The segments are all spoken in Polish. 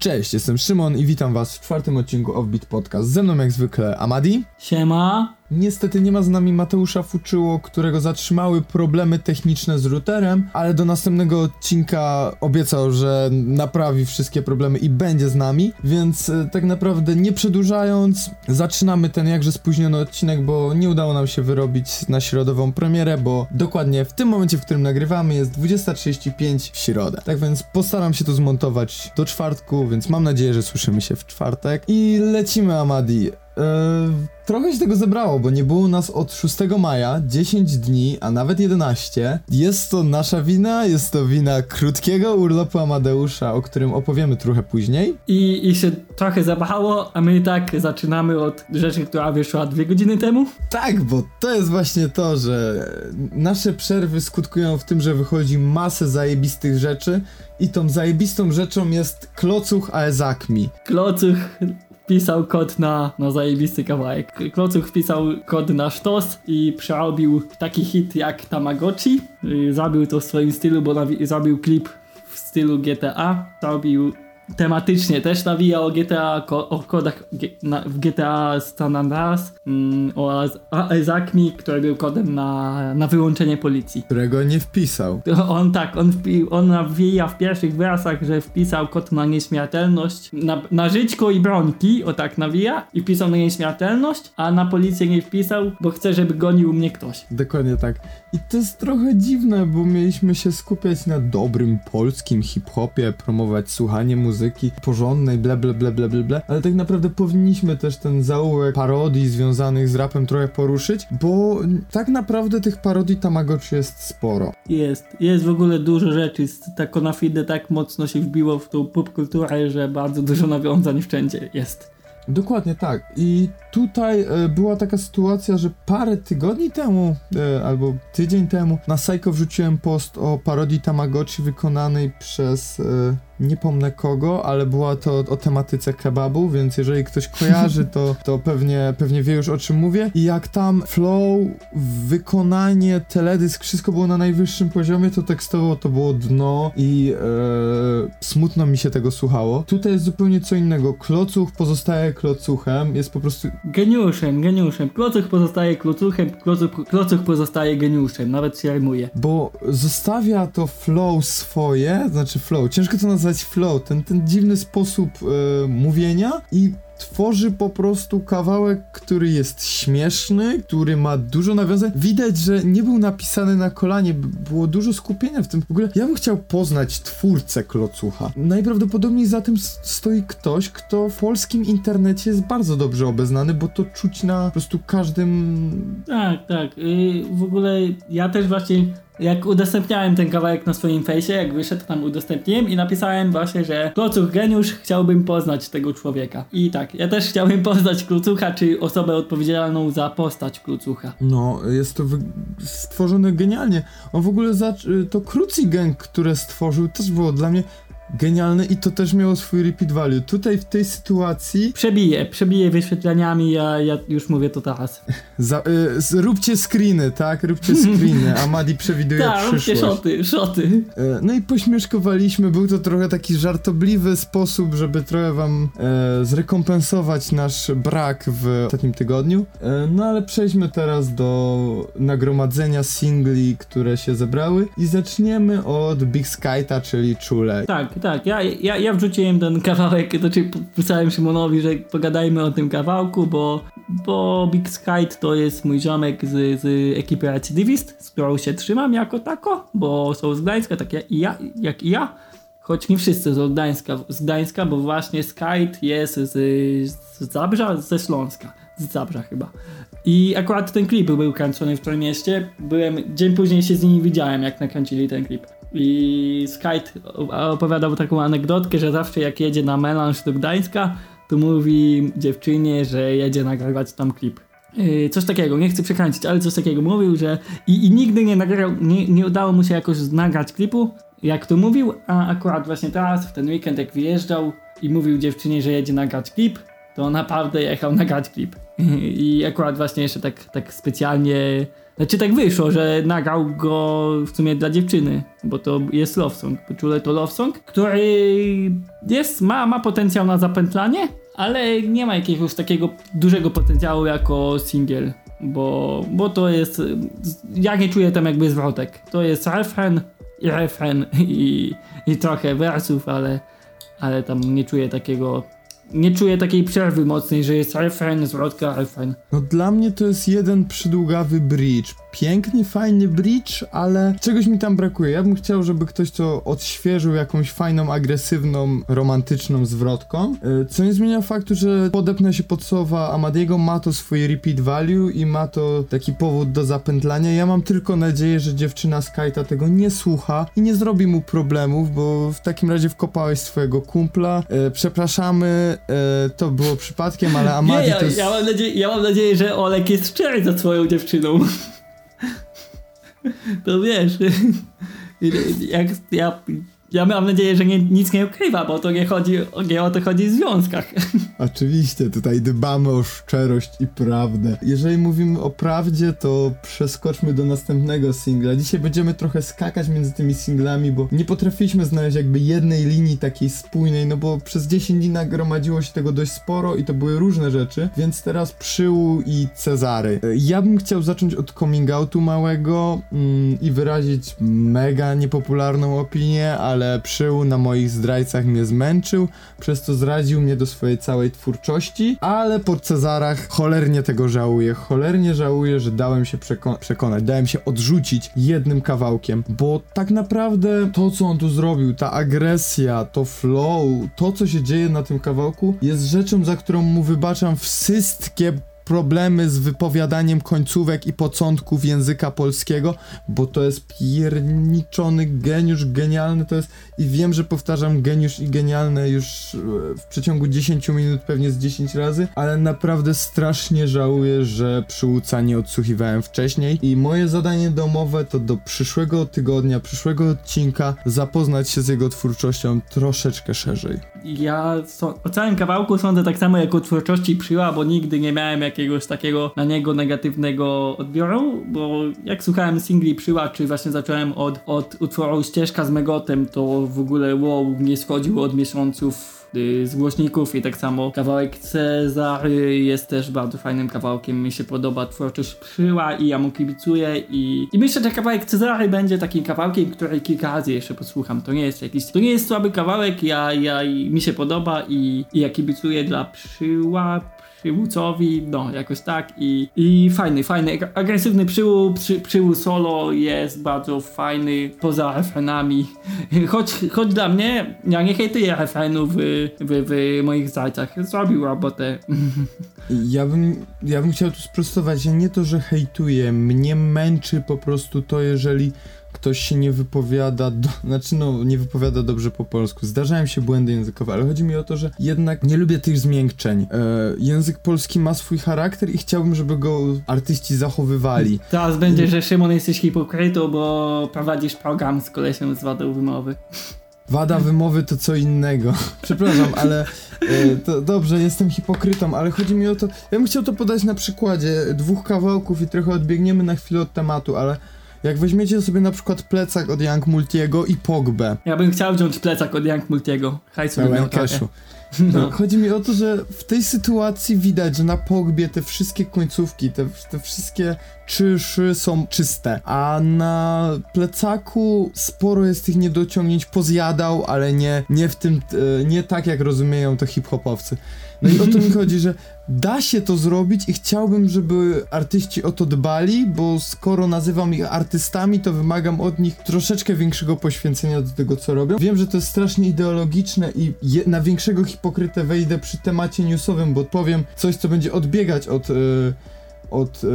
Cześć, jestem Szymon i witam was w czwartym odcinku Offbeat Podcast. Ze mną jak zwykle Amadi. Siema. Niestety nie ma z nami Mateusza Fuczyło, którego zatrzymały problemy techniczne z routerem, ale do następnego odcinka obiecał, że naprawi wszystkie problemy i będzie z nami, więc e, tak naprawdę nie przedłużając, zaczynamy ten jakże spóźniony odcinek, bo nie udało nam się wyrobić na środową premierę, bo dokładnie w tym momencie, w którym nagrywamy jest 20.35 w środę. Tak więc postaram się to zmontować do czwartku, więc mam nadzieję, że słyszymy się w czwartek i lecimy Amadi. Eee, trochę się tego zebrało, bo nie było nas od 6 maja, 10 dni, a nawet 11. Jest to nasza wina, jest to wina krótkiego urlopu Amadeusza, o którym opowiemy trochę później. I, I się trochę zabachało, a my i tak zaczynamy od rzeczy, która wyszła dwie godziny temu. Tak, bo to jest właśnie to, że nasze przerwy skutkują w tym, że wychodzi masę zajebistych rzeczy i tą zajebistą rzeczą jest klocuch Aezakmi. Klocuch wpisał kod na, na zajebisty kawałek. Klocuch wpisał kod na sztos i przerobił taki hit jak Tamagotchi. Y, zabił to w swoim stylu, bo zabił klip w stylu GTA. Zrobił tematycznie też nawija o GTA, o kodach w GTA San Andreas mm, o Ezakmi, który był kodem na, na wyłączenie policji. Którego nie wpisał. On tak, on, wpi, on nawija w pierwszych wersach, że wpisał kod na nieśmiertelność, na, na żyćko i bronki, o tak nawija, i wpisał na nieśmiertelność, a na policję nie wpisał, bo chce, żeby gonił mnie ktoś. Dokładnie tak. I to jest trochę dziwne, bo mieliśmy się skupiać na dobrym polskim hip-hopie, promować słuchanie muzyki, muzyki porządnej, ble, ble, ble, ble, ble, ble, ale tak naprawdę powinniśmy też ten zaułek parodii związanych z rapem trochę poruszyć, bo tak naprawdę tych parodii Tamagotchi jest sporo. Jest, jest w ogóle dużo rzeczy, ta Konafide tak mocno się wbiło w tą popkulturę, że bardzo dużo nawiązań wszędzie jest. Dokładnie tak. I tutaj e, była taka sytuacja, że parę tygodni temu, e, albo tydzień temu, na Psycho wrzuciłem post o parodii Tamagotchi wykonanej przez. E, nie pomnę kogo, ale była to o tematyce kebabu, więc jeżeli ktoś kojarzy, to, to pewnie, pewnie wie już o czym mówię. I jak tam flow, wykonanie, teledysk, wszystko było na najwyższym poziomie, to tekstowo to było dno i e, smutno mi się tego słuchało. Tutaj jest zupełnie co innego. Klocuch pozostaje klocuchem, jest po prostu... Geniuszem, geniuszem. Klocuch pozostaje klocuchem, klocuch, klocuch pozostaje geniuszem, nawet się rymuje. Bo zostawia to flow swoje, znaczy flow, ciężko to nazwać flow, ten, ten dziwny sposób e, mówienia i tworzy po prostu kawałek, który jest śmieszny, który ma dużo nawiązań. Widać, że nie był napisany na kolanie, było dużo skupienia w tym. W ogóle ja bym chciał poznać twórcę Klocucha. Najprawdopodobniej za tym stoi ktoś, kto w polskim internecie jest bardzo dobrze obeznany, bo to czuć na po prostu każdym... Tak, tak. I w ogóle ja też właśnie jak udostępniałem ten kawałek na swoim fejsie, jak wyszedł, tam udostępniłem i napisałem właśnie, że Klocuch geniusz, chciałbym poznać tego człowieka. I tak, ja też chciałbym poznać Klucucha, czy osobę odpowiedzialną za postać Klucucha. No, jest to stworzone genialnie. On w ogóle, to Kruci Gang, które stworzył, też było dla mnie genialne i to też miało swój repeat value. Tutaj w tej sytuacji... Przebije, przebije wyświetleniami, ja, ja już mówię to teraz. Za, y, róbcie screeny, tak? Róbcie screeny, a Madi przewiduje Ta, przyszłość. róbcie szoty, szoty. Y, no i pośmieszkowaliśmy, był to trochę taki żartobliwy sposób, żeby trochę wam e, zrekompensować nasz brak w ostatnim tygodniu. E, no ale przejdźmy teraz do nagromadzenia singli, które się zebrały i zaczniemy od Big Skyta, czyli Chule. Tak, tak, ja, ja, ja wrzuciłem ten kawałek, znaczy pisałem Szymonowi, że pogadajmy o tym kawałku, bo, bo Big Sky to jest mój ziomek z, z ekipy Recidivist, z którą się trzymam jako tako, bo są z Gdańska, tak jak i ja, jak i ja. Choć nie wszyscy są Gdańska, z Gdańska, bo właśnie Skype jest z, z Zabrza, ze Śląska. Z Zabrza chyba. I akurat ten klip był kręcony w tym mieście. Byłem, dzień później się z nimi widziałem, jak nakręcili ten klip. I Skype opowiadał taką anegdotkę, że zawsze jak jedzie na melanż do Gdańska, to mówi dziewczynie, że jedzie nagrywać tam klip. Yy, coś takiego, nie chcę przekręcić, ale coś takiego mówił, że i, i nigdy nie nagrał, nie, nie udało mu się jakoś nagrać klipu, jak to mówił, a akurat właśnie teraz, w ten weekend jak wyjeżdżał i mówił dziewczynie, że jedzie nagrać klip, to naprawdę jechał nagrać klip. I akurat właśnie jeszcze tak, tak specjalnie, znaczy tak wyszło, że nagrał go w sumie dla dziewczyny, bo to jest love song, czule to love song, który jest, ma, ma potencjał na zapętlanie, ale nie ma jakiegoś takiego dużego potencjału jako singiel, bo, bo to jest, ja nie czuję tam jakby zwrotek. To jest refren i refren i, i trochę wersów, ale, ale tam nie czuję takiego nie czuję takiej przerwy mocnej, że jest refren, zwrotka, refren. No dla mnie to jest jeden przydługawy bridge. Piękny, fajny bridge, ale czegoś mi tam brakuje. Ja bym chciał, żeby ktoś to odświeżył jakąś fajną, agresywną, romantyczną zwrotką. E, co nie zmienia faktu, że podepnę się pod słowa Amadiego, ma to swój repeat value i ma to taki powód do zapętlania. Ja mam tylko nadzieję, że dziewczyna z Kajta tego nie słucha i nie zrobi mu problemów, bo w takim razie wkopałeś swojego kumpla. E, przepraszamy, e, to było przypadkiem, ale Amadi nie, ja, to jest... ja, mam nadzieję, ja mam nadzieję, że Olek jest szczery za swoją dziewczyną. To wiesz, jak ja ja mam nadzieję, że nie, nic nie ukrywa, bo to nie chodzi, nie o to chodzi w związkach. Oczywiście, tutaj dbamy o szczerość i prawdę. Jeżeli mówimy o prawdzie, to przeskoczmy do następnego singla. Dzisiaj będziemy trochę skakać między tymi singlami, bo nie potrafiliśmy znaleźć jakby jednej linii takiej spójnej, no bo przez 10 dni nagromadziło się tego dość sporo i to były różne rzeczy, więc teraz Przyłu i Cezary. Ja bym chciał zacząć od coming outu małego mm, i wyrazić mega niepopularną opinię, ale ale przył na moich zdrajcach mnie zmęczył, przez co zraził mnie do swojej całej twórczości, ale po Cezarach cholernie tego żałuję. Cholernie żałuję, że dałem się przeko przekonać, dałem się odrzucić jednym kawałkiem, bo tak naprawdę to, co on tu zrobił, ta agresja, to flow, to, co się dzieje na tym kawałku, jest rzeczą, za którą mu wybaczam wszystkie problemy z wypowiadaniem końcówek i początków języka polskiego, bo to jest pierniczony geniusz, genialny to jest i wiem, że powtarzam geniusz i genialne już e, w przeciągu 10 minut pewnie z 10 razy, ale naprawdę strasznie żałuję, że przyłuca nie odsłuchiwałem wcześniej i moje zadanie domowe to do przyszłego tygodnia, przyszłego odcinka zapoznać się z jego twórczością troszeczkę szerzej. Ja so, o całym kawałku sądzę tak samo jak o twórczości przyła, bo nigdy nie miałem jakiegoś jakiegoś takiego na niego negatywnego odbioru, bo jak słuchałem singli Przyła, czy właśnie zacząłem od, od utworu Ścieżka z Megotem, to w ogóle wow, nie schodził od miesiąców y, z głośników i tak samo kawałek Cezary jest też bardzo fajnym kawałkiem, mi się podoba twórczość Przyła i ja mu kibicuję i, i myślę, że kawałek Cezary będzie takim kawałkiem, który kilka razy jeszcze posłucham, to nie jest jakiś, to nie jest słaby kawałek, ja, ja mi się podoba i, i ja kibicuję dla Przyła, przywódcowi, no jakoś tak i, i fajny, fajny, agresywny przyłół, przy, solo jest bardzo fajny poza refrenami, choć, choć dla mnie, ja nie hejtuję refrenów w, w, w moich zajcach, zrobił robotę. Ja bym, ja bym chciał tu sprostować, nie to, że hejtuję, mnie męczy po prostu to, jeżeli ktoś się nie wypowiada, do, znaczy no, nie wypowiada dobrze po polsku. Zdarzają się błędy językowe, ale chodzi mi o to, że jednak nie lubię tych zmiękczeń. E, język polski ma swój charakter i chciałbym, żeby go artyści zachowywali. Teraz będzie, że Szymon jesteś hipokrytą, bo prowadzisz program z kolesiem z wadą wymowy. Wada wymowy to co innego. Przepraszam, ale e, to dobrze, jestem hipokrytą, ale chodzi mi o to. Ja bym chciał to podać na przykładzie dwóch kawałków i trochę odbiegniemy na chwilę od tematu, ale jak weźmiecie sobie na przykład plecak od Young Multiego i Pogbę. Ja bym chciał wziąć plecak od Young Multiego. Hajsu Pełen cashu. No. Chodzi mi o to, że w tej sytuacji widać, że na Pogbie te wszystkie końcówki, te, te wszystkie czyszy są czyste, a na plecaku sporo jest tych niedociągnięć, pozjadał, ale nie, nie w tym, e, nie tak jak rozumieją to hip-hopowcy. No i o to mi chodzi, że da się to zrobić i chciałbym, żeby artyści o to dbali, bo skoro nazywam ich artystami, to wymagam od nich troszeczkę większego poświęcenia do tego, co robią. Wiem, że to jest strasznie ideologiczne i je, na większego hipokrytę wejdę przy temacie newsowym, bo powiem coś, co będzie odbiegać od... Yy, od y,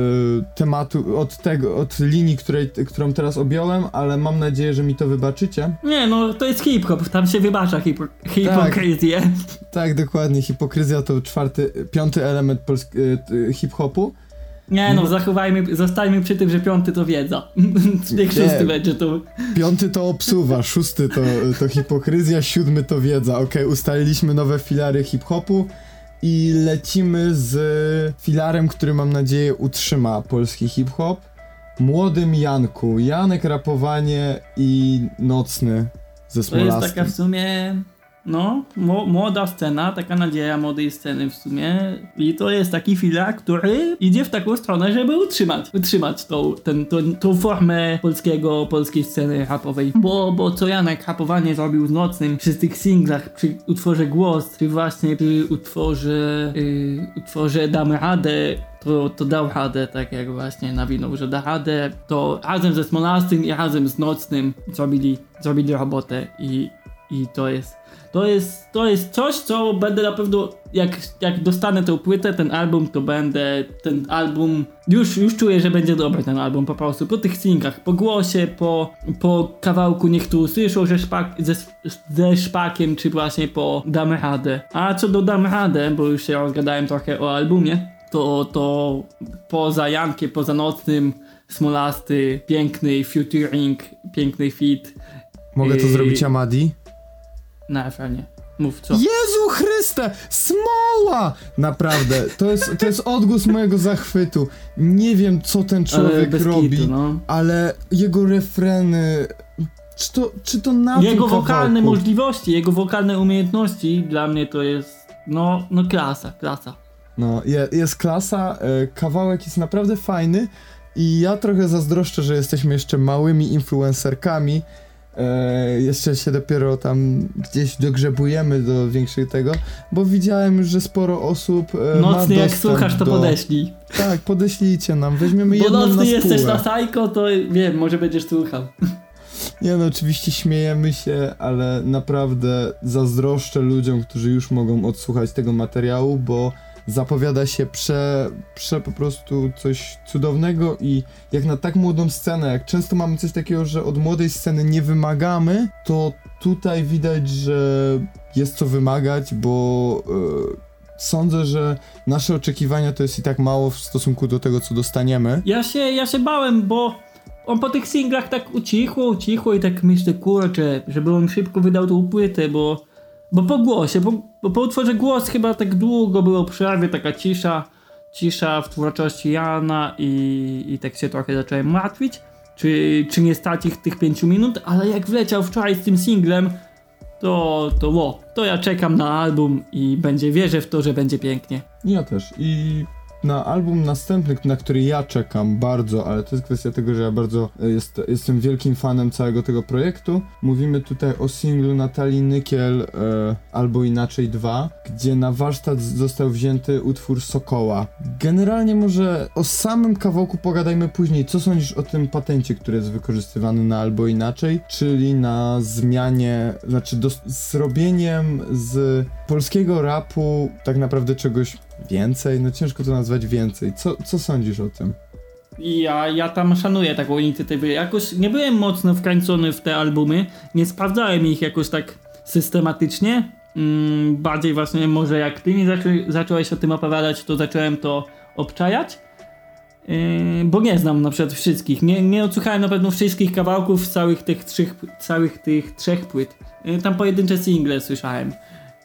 tematu, od tego, od linii, której, którą teraz objąłem, ale mam nadzieję, że mi to wybaczycie. Nie, no to jest hip-hop, tam się wybacza hipo hipokryzję. Tak, tak, dokładnie, hipokryzja to czwarty, piąty element y, hip-hopu. Nie no, zachowajmy, zostańmy przy tym, że piąty to wiedza. Niech szósty będzie to. Piąty to obsuwa, szósty to, to hipokryzja, siódmy to wiedza. Okej, okay, ustaliliśmy nowe filary hip-hopu i lecimy z filarem, który mam nadzieję utrzyma polski hip-hop. Młodym Janku. Janek rapowanie i nocny ze To jest taka w sumie, no, młoda scena, taka nadzieja młodej sceny w sumie. I to jest taki filar, który idzie w taką stronę, żeby utrzymać, utrzymać tą, ten, tą, tą formę polskiego, polskiej sceny rapowej. Bo, bo co Janek rapowanie zrobił z nocnym przy tych singlach, przy utworze Głos, czy właśnie przy utworze, yy, utworze Damy Radę, to, to dał radę, tak jak właśnie nawinął, że da radę, to razem ze Smolastym i razem z Nocnym zrobili, zrobili robotę i, i to jest, to jest, to jest coś, co będę na pewno, jak, jak dostanę tę płytę, ten album, to będę, ten album, już, już czuję, że będzie dobry ten album po prostu, po tych singlach, po głosie, po, po kawałku niech tu usłyszą, że szpak, ze, ze szpakiem, czy właśnie po Damy Radę. A co do Damy Radę, bo już się rozgadałem trochę o albumie, to, to poza Jankiem, poza Nocnym, Smolasty, piękny featuring, piękny fit Mogę to Yy. zrobić Amadi? Na ekranie. Mów co? Jezu Chryste! Smoła! Naprawdę, to jest, to jest odgłos mojego zachwytu. Nie wiem, co ten Ale człowiek bez robi, kitu, no. ale jego refreny... Czy to, czy to na Jego wokalne możliwości, jego wokalne umiejętności dla mnie to jest no, no klasa, klasa. No, je, jest klasa, e, kawałek jest naprawdę fajny i ja trochę zazdroszczę, że jesteśmy jeszcze małymi influencerkami. E, jeszcze się dopiero tam gdzieś dogrzebujemy do większych tego, bo widziałem, że sporo osób e, Nocny jak słuchasz to do... podeślij. Tak, podeślijcie nam, weźmiemy Bo jedną na nocny jesteś spółę. na sajko, to wiem, może będziesz słuchał. Nie no, oczywiście śmiejemy się, ale naprawdę zazdroszczę ludziom, którzy już mogą odsłuchać tego materiału, bo zapowiada się prze, prze po prostu coś cudownego i jak na tak młodą scenę, jak często mamy coś takiego, że od młodej sceny nie wymagamy, to tutaj widać, że jest co wymagać, bo e, sądzę, że nasze oczekiwania to jest i tak mało w stosunku do tego, co dostaniemy. Ja się, ja się bałem, bo on po tych singlach tak ucichło, ucichło i tak myślę, kurczę, żeby on szybko wydał tą płytę, bo, bo po głosie, bo, bo po utworze głos chyba tak długo było przerwie, taka cisza, cisza w twórczości Jana i, i tak się trochę zacząłem martwić, czy, czy nie stać ich tych pięciu minut, ale jak wleciał wczoraj z tym singlem, to, to ło, to ja czekam na album i będzie, wierzę w to, że będzie pięknie. Ja też. I na album następny, na który ja czekam bardzo, ale to jest kwestia tego, że ja bardzo e, jest, jestem wielkim fanem całego tego projektu. Mówimy tutaj o singlu Natalii Nykiel e, albo inaczej 2, gdzie na warsztat został wzięty utwór Sokoła. Generalnie może o samym kawałku pogadajmy później. Co sądzisz o tym patencie, który jest wykorzystywany na albo inaczej, czyli na zmianie, znaczy dos- zrobieniem z polskiego rapu tak naprawdę czegoś więcej? No ciężko to nazwać więcej. Co, co sądzisz o tym? Ja, ja tam szanuję taką inicjatywę. Jakoś nie byłem mocno wkręcony w te albumy, nie sprawdzałem ich jakoś tak systematycznie. Mm, bardziej właśnie może jak ty mi zaczą, zacząłeś o tym opowiadać, to zacząłem to obczajać. Yy, bo nie znam na przykład wszystkich. Nie, nie odsłuchałem na pewno wszystkich kawałków z całych tych trzech, całych tych trzech płyt. Yy, tam pojedyncze single słyszałem.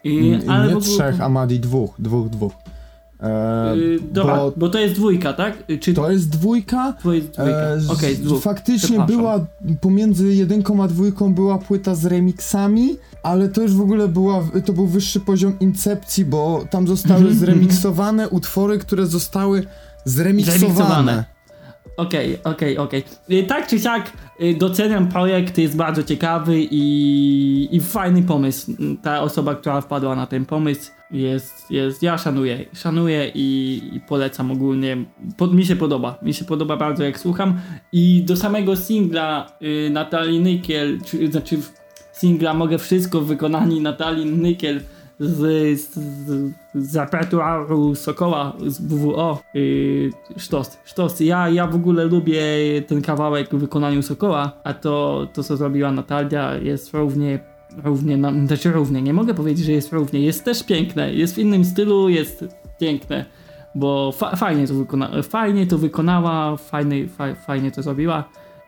Yy, Mm, ale nie ogóle- trzech, Amadi dwóch, dwóch, dwóch. E, Yy, dobra, bo bo... to jest dwójka, tak? Czy to jest dwójka. to jest dwójka? E, dwóch. faktycznie była pomiędzy jedynką a dwójką była płyta z remixami, ale to już w ogóle była, to był wyższy poziom incepcji, bo tam zostały Mhm, zremiksowane utwory, które zostały zremiksowane. Zremiksowane. Okej, okej, okej. Y, Tak czy siak y, doceniam projekt, jest bardzo ciekawy i, i fajny pomysł. Mm, Ta osoba, która wpadła na ten pomysł jest, jest ja szanuję, szanuję i, i polecam ogólnie. Mi się podoba, mi się podoba bardzo jak słucham i do samego singla y, Natalii Nykiel, czy, znaczy singla Mogę Wszystko w wykonaniu Natalii Nykiel z, z, z, z repertuaru Sokoła z WWO yy, sztos, sztos. Ja, ja w ogóle lubię ten kawałek w wykonaniu Sokoła, a to, to co zrobiła Natalia jest równie równie, na, znaczy równie, nie mogę powiedzieć, że jest równie, jest też piękne, jest w innym stylu, jest piękne, bo fa fajnie, to fajnie to wykonała, fajnie, fa fajnie to zrobiła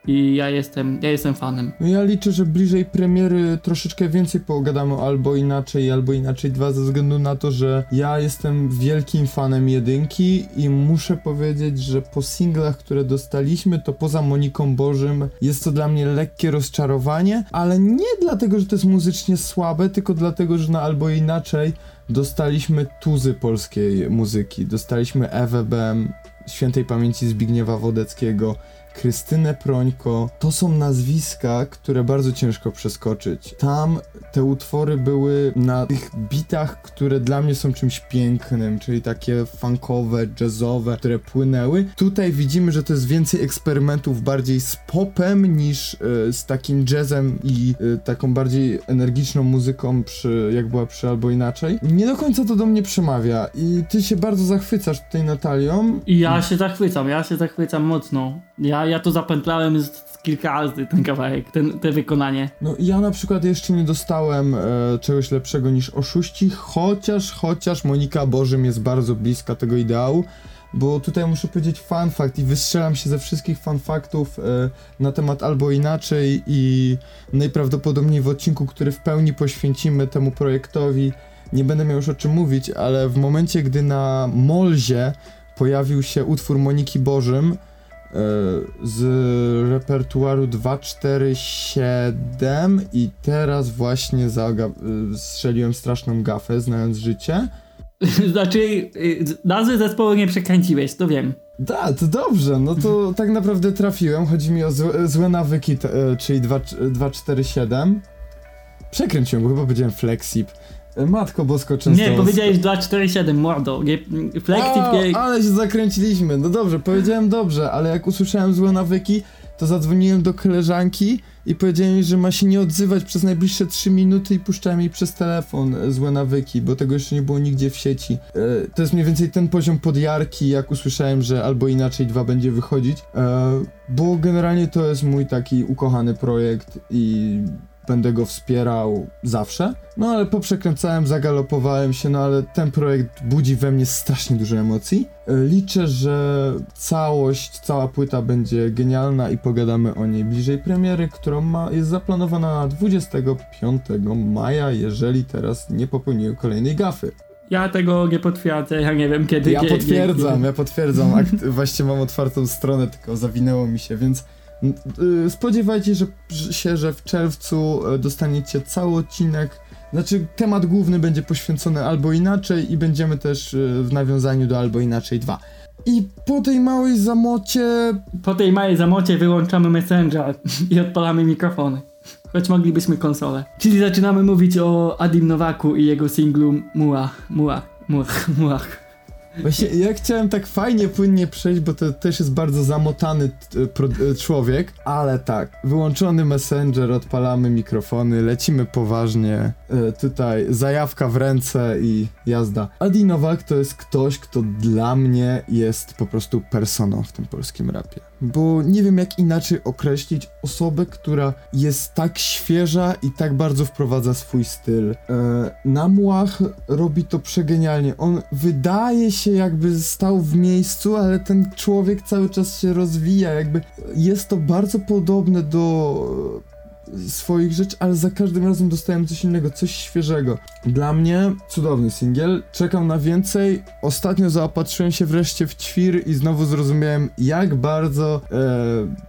i ja jestem, ja jestem fanem. No ja liczę, że bliżej premiery troszeczkę więcej pogadamy albo inaczej, albo inaczej dwa, ze względu na to, że ja jestem wielkim fanem jedynki i muszę powiedzieć, że po singlach, które dostaliśmy, to poza Moniką Bożym jest to dla mnie lekkie rozczarowanie, ale nie dlatego, że to jest muzycznie słabe, tylko dlatego, że na albo inaczej dostaliśmy tuzy polskiej muzyki. Dostaliśmy Ewę Bem, świętej pamięci Zbigniewa Wodeckiego, Krystynę Prońko. To są nazwiska, które bardzo ciężko przeskoczyć. Tam te utwory były na tych bitach, które dla mnie są czymś pięknym, czyli takie funkowe, jazzowe, które płynęły. Tutaj widzimy, że to jest więcej eksperymentów bardziej z popem niż y, z takim jazzem i y, taką bardziej energiczną muzyką, przy, jak była przy albo inaczej. Nie do końca to do mnie przemawia i ty się bardzo zachwycasz tutaj Natalią. I ja się zachwycam, ja się zachwycam mocno. Ja, ja to zapętlałem z, z kilka razy ten kawałek, ten, te wykonanie. No ja na przykład jeszcze nie dostałem e, czegoś lepszego niż oszuści, chociaż, chociaż Monika Bożym jest bardzo bliska tego ideału, bo tutaj muszę powiedzieć fun fact i wystrzelam się ze wszystkich fun factów e, na temat albo inaczej i najprawdopodobniej w odcinku, który w pełni poświęcimy temu projektowi, nie będę miał już o czym mówić, ale w momencie, gdy na Molzie pojawił się utwór Moniki Bożym, z repertuaru 247 i teraz właśnie y, strzeliłem straszną gafę, znając życie. znaczy, y, nazwy zespołu nie przekręciłeś, to wiem. Da, to dobrze, no to tak naprawdę trafiłem. Chodzi mi o złe, złe nawyki, e, czyli 2, 247. Przekręciłem go, chyba powiedziałem Flexip. E, Matko Bosko często... Nie, powiedziałeś 247, mordo. Nie... ale się zakręciliśmy. No dobrze, powiedziałem dobrze, ale jak usłyszałem złe nawyki, to zadzwoniłem do koleżanki i powiedziałem jej, że ma się nie odzywać przez najbliższe 3 minuty i puszczałem jej przez telefon e, złe nawyki, bo tego jeszcze nie było nigdzie w sieci. E, to jest mniej więcej ten poziom podjarki, jak usłyszałem, że albo inaczej dwa będzie wychodzić, e, bo generalnie to jest mój taki ukochany projekt i będę go wspierał zawsze. No ale poprzekręcałem, zagalopowałem się, no ale ten projekt budzi we mnie strasznie dużo emocji. E, Liczę, że całość, cała płyta będzie genialna i pogadamy o niej bliżej premiery, którą ma, jest zaplanowana na 25 maja, jeżeli teraz nie popełniłem kolejnej gafy. Ja tego nie potwierdzę, ja nie wiem kiedy. Ja potwierdzam, ja potwierdzam. Akt, właśnie mam otwartą stronę, tylko zawinęło mi się, więc spodziewajcie że, się, że w czerwcu y, dostaniecie cały odcinek. Znaczy, temat główny będzie poświęcony albo inaczej i będziemy też y, w nawiązaniu do albo inaczej 2. I po tej małej zamocie Po tej małej zamocie wyłączamy Messenger i odpalamy mikrofony. Choć moglibyśmy konsolę. Czyli zaczynamy mówić o Adim Nowaku i jego singlu Muach, Muach, Muach, Muach. Właśnie ja chciałem tak fajnie, płynnie przejść, bo to też jest bardzo zamotany pro, e, człowiek, ale tak, wyłączony messenger, odpalamy mikrofony, lecimy poważnie, e, tutaj zajawka w ręce i jazda. Adi Nowak to jest ktoś, kto dla mnie jest po prostu personą w tym polskim rapie. Bo nie wiem jak inaczej określić osobę, która jest tak świeża i tak bardzo wprowadza swój styl. E, Namłach robi to przegenialnie. On wydaje się jakby stał w miejscu, ale ten człowiek cały czas się rozwija, jakby jest to bardzo podobne do e, swoich rzeczy, ale za każdym razem dostałem coś innego, coś świeżego. Dla mnie cudowny singiel, czekam na więcej. Ostatnio zaopatrzyłem się wreszcie w ćwir i znowu zrozumiałem, jak bardzo e,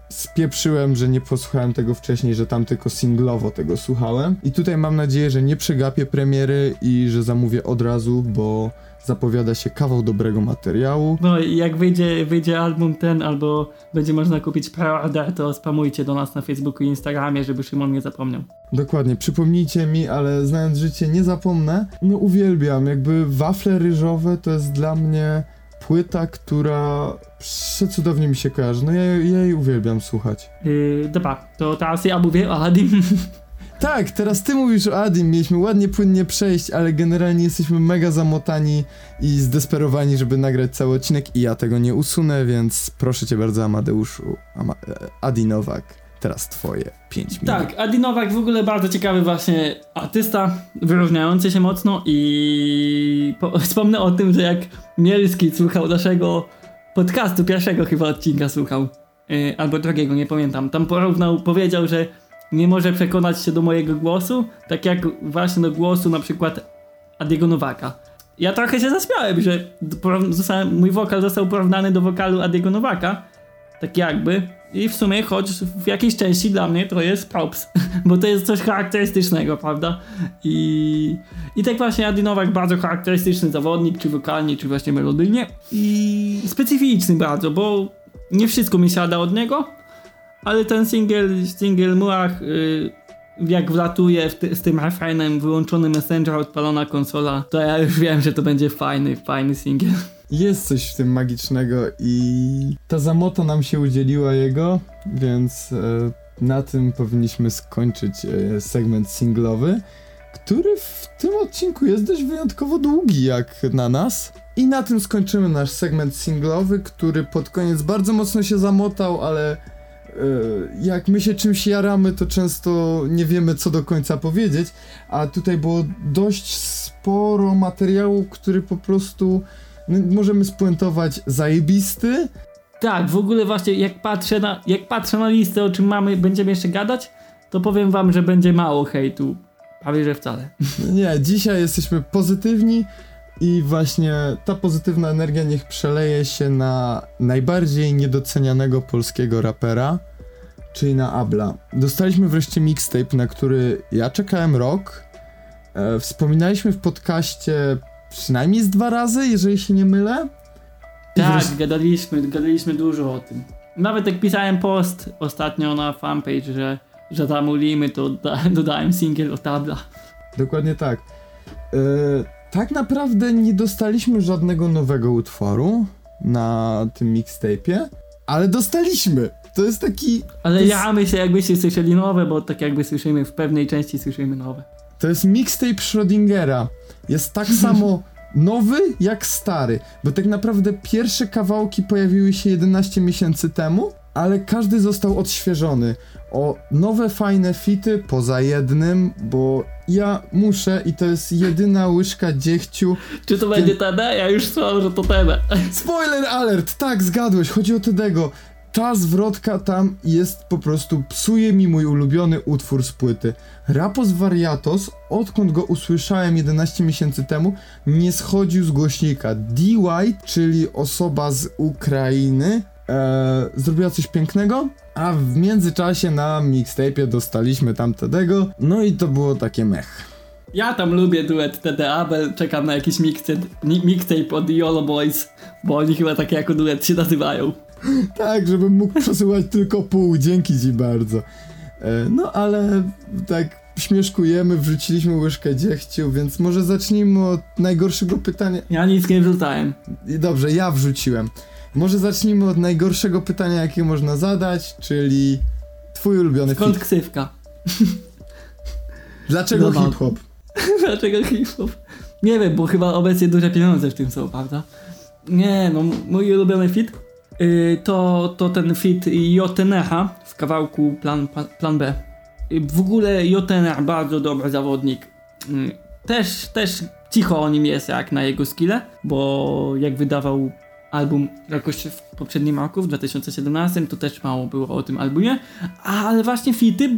spieprzyłem, że nie posłuchałem tego wcześniej, że tam tylko singlowo tego słuchałem. I tutaj mam nadzieję, że nie przegapię premiery i że zamówię od razu, bo zapowiada się kawał dobrego materiału. No i jak wyjdzie, wyjdzie album ten, albo będzie można kupić preorder, to spamujcie do nas na Facebooku i Instagramie, żeby Szymon nie zapomniał. Dokładnie, przypomnijcie mi, ale znając życie nie zapomnę. No uwielbiam, jakby wafle ryżowe to jest dla mnie płyta, która przecudownie mi się kojarzy. No ja, ja jej uwielbiam słuchać. Yy, dobra, to teraz ja mówię o Adim. Tak, teraz ty mówisz o Adim, mieliśmy ładnie, płynnie przejść, ale generalnie jesteśmy mega zamotani i zdesperowani, żeby nagrać cały odcinek i ja tego nie usunę, więc proszę cię bardzo Amadeuszu, Ama e, teraz twoje 5 minut. Tak, Adi Nowak w ogóle bardzo ciekawy właśnie artysta, wyróżniający się mocno i po, wspomnę o tym, że jak Mielski słuchał naszego podcastu, pierwszego chyba odcinka słuchał, y, albo drugiego, nie pamiętam. Tam porównał, powiedział, że nie może przekonać się do mojego głosu, tak jak właśnie do głosu na przykład Adiego Nowaka. Ja trochę się zaśmiałem, że mój wokal został porównany do wokalu Adiego Nowaka, tak jakby. I w sumie, choć w jakiejś części dla mnie to jest props, bo to jest coś charakterystycznego, prawda? I, i tak właśnie Adi Nowak bardzo charakterystyczny zawodnik, czy wokalnie, czy właśnie melodyjnie. I specyficzny bardzo, bo nie wszystko mi siada od niego, ale ten single, single Muach, y, jak wlatuje ty, z tym refrenem, wyłączony Messenger, odpalona konsola, to ja już wiem, że to będzie fajny, fajny single. Jest coś w tym magicznego i ta zamota nam się udzieliła jego, więc e, na tym powinniśmy skończyć e, segment singlowy, który w tym odcinku jest dość wyjątkowo długi jak na nas. I na tym skończymy nasz segment singlowy, który pod koniec bardzo mocno się zamotał, ale jak my się czymś jaramy, to często nie wiemy co do końca powiedzieć, a tutaj było dość sporo materiału, który po prostu no, możemy spuentować zajebisty. Tak, w ogóle właśnie jak patrzę na, jak patrzę na listę, o czym mamy, będziemy jeszcze gadać, to powiem wam, że będzie mało hejtu. Prawie, że wcale. Nie, dzisiaj jesteśmy pozytywni i właśnie ta pozytywna energia niech przeleje się na najbardziej niedocenianego polskiego rapera, czyli na Abla. Dostaliśmy wreszcie mixtape, na który ja czekałem rok. E, wspominaliśmy w podcaście przynajmniej z dwa razy, jeżeli się nie mylę. I Tak, wreszcie- gadaliśmy, gadaliśmy dużo o tym. Nawet jak pisałem post ostatnio na fanpage, że, że zamulimy, to da, dodałem single o tabla. Dokładnie tak. E, tak naprawdę nie dostaliśmy żadnego nowego utworu na tym mixtape'ie, ale dostaliśmy. To jest taki. Ale jest- jaramy się jakbyście słyszeli nowe, bo tak jakby słyszymy w pewnej części słyszymy nowe. To jest mixtape Schrödingera. Jest tak samo nowy jak stary, bo tak naprawdę pierwsze kawałki pojawiły się 11 miesięcy temu, ale każdy został odświeżony o nowe fajne fity poza jednym, bo ja muszę i to jest jedyna łyżka dziegciu Czy to będzie TD? Ja już słyszałem, że to TD. Spoiler alert! Tak, zgadłeś, chodzi o Tedego. Ta zwrotka tam jest po prostu, psuje mi mój ulubiony utwór z płyty. Rapos Variatos, odkąd go usłyszałem 11 miesięcy temu, nie schodził z głośnika. D. White, czyli osoba z Ukrainy, e, zrobiła coś pięknego, a w międzyczasie na mixtape'ie dostaliśmy tam Tedego, no i to było takie mech. Ja tam lubię duet TD Abel, czekam na jakiś mixtape, mi- mixtape od YOLO Boys, bo oni chyba tak jako duet się nazywają. Tak, żebym mógł przesyłać tylko pół, dzięki ci bardzo. E, No ale tak śmieszkujemy, wrzuciliśmy łyżkę dziechciu, więc może zacznijmy od najgorszego pytania. Ja nic nie wrzucałem. I Dobrze, ja wrzuciłem. Może zacznijmy od najgorszego pytania, jakie można zadać, czyli twój ulubiony Skąd fit. ksywka? Dlaczego No, hip-hop? Dlaczego hip-hop? Nie wiem, bo chyba obecnie duże pieniądze w tym są, prawda? Nie, no mój ulubiony fit yy, to, to ten fit Jotenecha w kawałku Plan, Plan, plan B. Yy, w ogóle Jotenech bardzo dobry zawodnik. Yy, też, też cicho o nim jest jak na jego skille, bo jak wydawał album jakoś w poprzednim roku, w 2017, to też mało było o tym albumie, ale właśnie fity,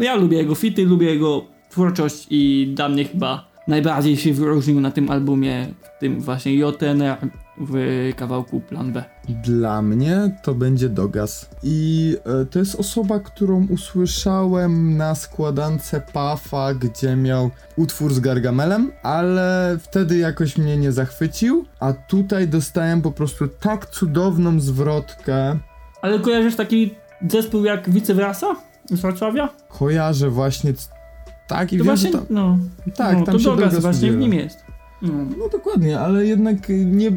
ja lubię jego fity, lubię jego twórczość i dla mnie chyba najbardziej się wyróżnił na tym albumie, w tym właśnie JNR w kawałku Plan B. Dla mnie to będzie Dogas. I e, to jest osoba, którą usłyszałem na składance Pafa, gdzie miał utwór z Gargamelem, ale wtedy jakoś mnie nie zachwycił, a tutaj dostałem po prostu tak cudowną zwrotkę. Ale kojarzysz taki zespół jak Vice Versa z Wrocławia? Kojarzę właśnie tak i To wiem, właśnie, tam... no, Tak, no tam to się Dogas właśnie w nim jest. No. No dokładnie, ale jednak nie,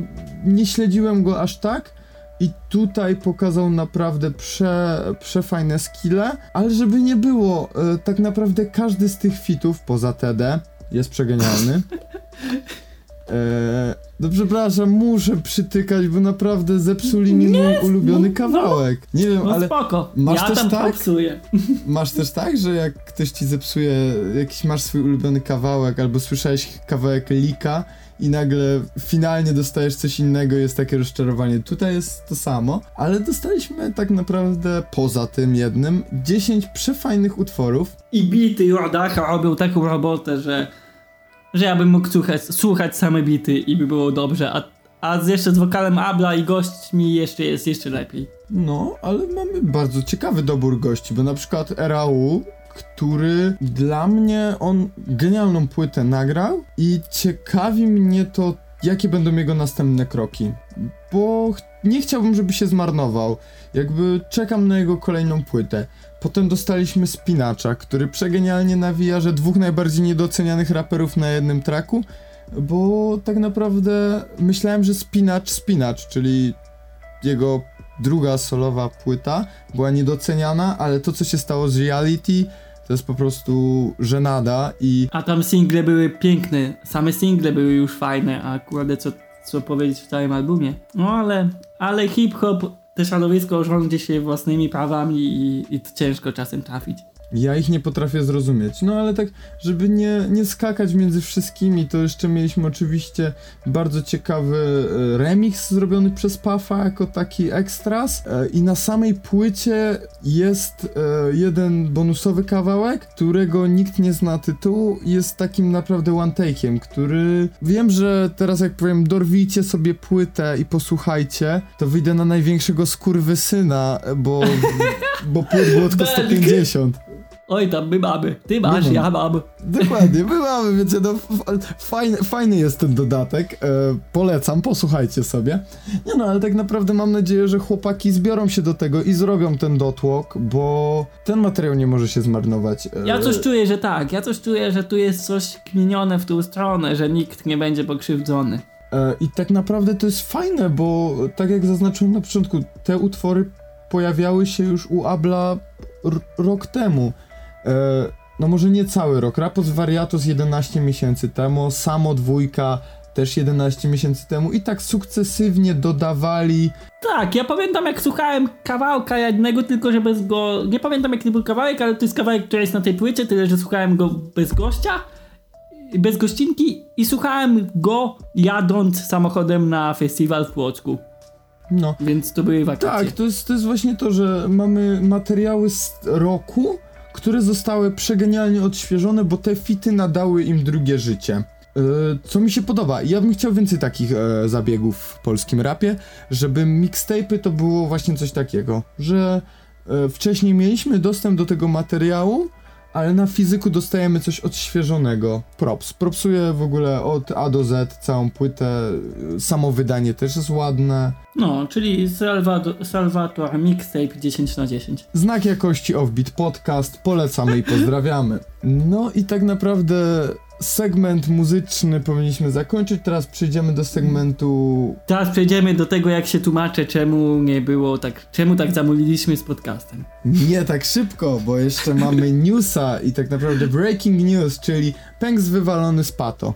nie śledziłem go aż tak. I tutaj pokazał naprawdę prze, przefajne skille, ale żeby nie było, e, tak naprawdę każdy z tych fitów, poza TD, jest przegenialny. E, No przepraszam, muszę przytykać, bo naprawdę zepsuli mi mój ulubiony no, kawałek. Nie wiem, No ale spoko, masz ja też tam tak? popsuję. masz też tak, że jak ktoś ci zepsuje, jakiś masz swój ulubiony kawałek, albo słyszałeś kawałek lika i nagle finalnie dostajesz coś innego, jest takie rozczarowanie. Tutaj jest to samo, ale dostaliśmy tak naprawdę poza tym jednym 10 przefajnych utworów. I bity Jordacha robią taką robotę, że, że ja bym mógł słuchać, słuchać same bity i by było dobrze, a, a jeszcze z wokalem Abla i gośćmi jeszcze jest jeszcze lepiej. No, ale mamy bardzo ciekawy dobór gości, bo na przykład RAU, który dla mnie on genialną płytę nagrał i ciekawi mnie to, jakie będą jego następne kroki. Bo nie chciałbym, żeby się zmarnował. Jakby czekam na jego kolejną płytę. Potem dostaliśmy Spinacza, który przegenialnie nawija, że dwóch najbardziej niedocenianych raperów na jednym traku, bo tak naprawdę myślałem, że Spinacz Spinacz, czyli jego druga solowa płyta była niedoceniana, ale to co się stało z Reality to jest po prostu żenada i A tam single były piękne, same single były już fajne, a kurde co, co powiedzieć w całym albumie. No ale, ale hip-hop, te środowisko rządzi się własnymi prawami i, i to ciężko czasem trafić. Ja ich nie potrafię zrozumieć. No ale tak, żeby nie, nie skakać między wszystkimi, to jeszcze mieliśmy oczywiście bardzo ciekawy e, remix zrobiony przez Puffa jako taki ekstras e, i na samej płycie jest e, jeden bonusowy kawałek, którego nikt nie zna tytułu jest takim naprawdę one take'iem, który wiem, że teraz jak powiem dorwijcie sobie płytę i posłuchajcie, to wyjdę na największego skurwysyna, bo, bo płyt było tylko Belk. 150. Oj tam my mamy, ty masz, mam. ja mam. Dokładnie, my mamy, więc no, fajny, fajny jest ten dodatek. E, polecam, posłuchajcie sobie. Nie no, ale tak naprawdę mam nadzieję, że chłopaki zbiorą się do tego i zrobią ten dotłok, bo ten materiał nie może się zmarnować. E, Ja coś czuję, że tak, ja coś czuję, że tu jest coś kminione w tą stronę, że nikt nie będzie pokrzywdzony. E, I tak naprawdę to jest fajne, bo tak jak zaznaczyłem na początku, te utwory pojawiały się już u Abla rok temu. E, no może nie cały rok. Rapos Variatos 11 miesięcy temu, Samo dwójka też 11 miesięcy temu i tak sukcesywnie dodawali. Tak, ja pamiętam jak słuchałem kawałka jednego, tylko że bez go... Nie pamiętam jaki to był kawałek, ale to jest kawałek, który jest na tej płycie, tyle że słuchałem go bez gościa, bez gościnki i słuchałem go jadąc samochodem na festiwal w Płocku. No. Więc to były wakacje. Tak, to jest, to jest właśnie to, że mamy materiały z roku, które zostały przegenialnie odświeżone, bo te fity nadały im drugie życie. E, Co mi się podoba, ja bym chciał więcej takich e, zabiegów w polskim rapie, żeby mixtape'y to było właśnie coś takiego, że e, wcześniej mieliśmy dostęp do tego materiału, ale na fizyku dostajemy coś odświeżonego. Props. Propsuję w ogóle od A do Z całą płytę. Samo wydanie też jest ładne. No, czyli Salvador, Salvator Mixtape 10 na 10. Znak jakości Offbeat Podcast, polecamy i pozdrawiamy. No i tak naprawdę segment muzyczny powinniśmy zakończyć, teraz przejdziemy do segmentu... Teraz przejdziemy do tego, jak się tłumaczę, czemu nie było tak, czemu tak zamówiliśmy z podcastem. Nie tak szybko, bo jeszcze mamy newsa i tak naprawdę breaking news, czyli Pęks wywalony z pato.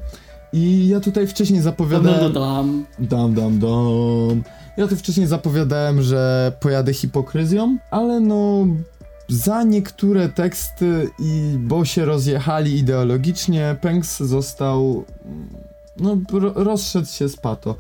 I ja tutaj wcześniej Dam, zapowiadałem... dam, Dam, dam, dam. Ja tu wcześniej zapowiadałem, że pojadę hipokryzją, ale no za niektóre teksty i bo się rozjechali ideologicznie, Pęks został no ro, rozszedł się z pato.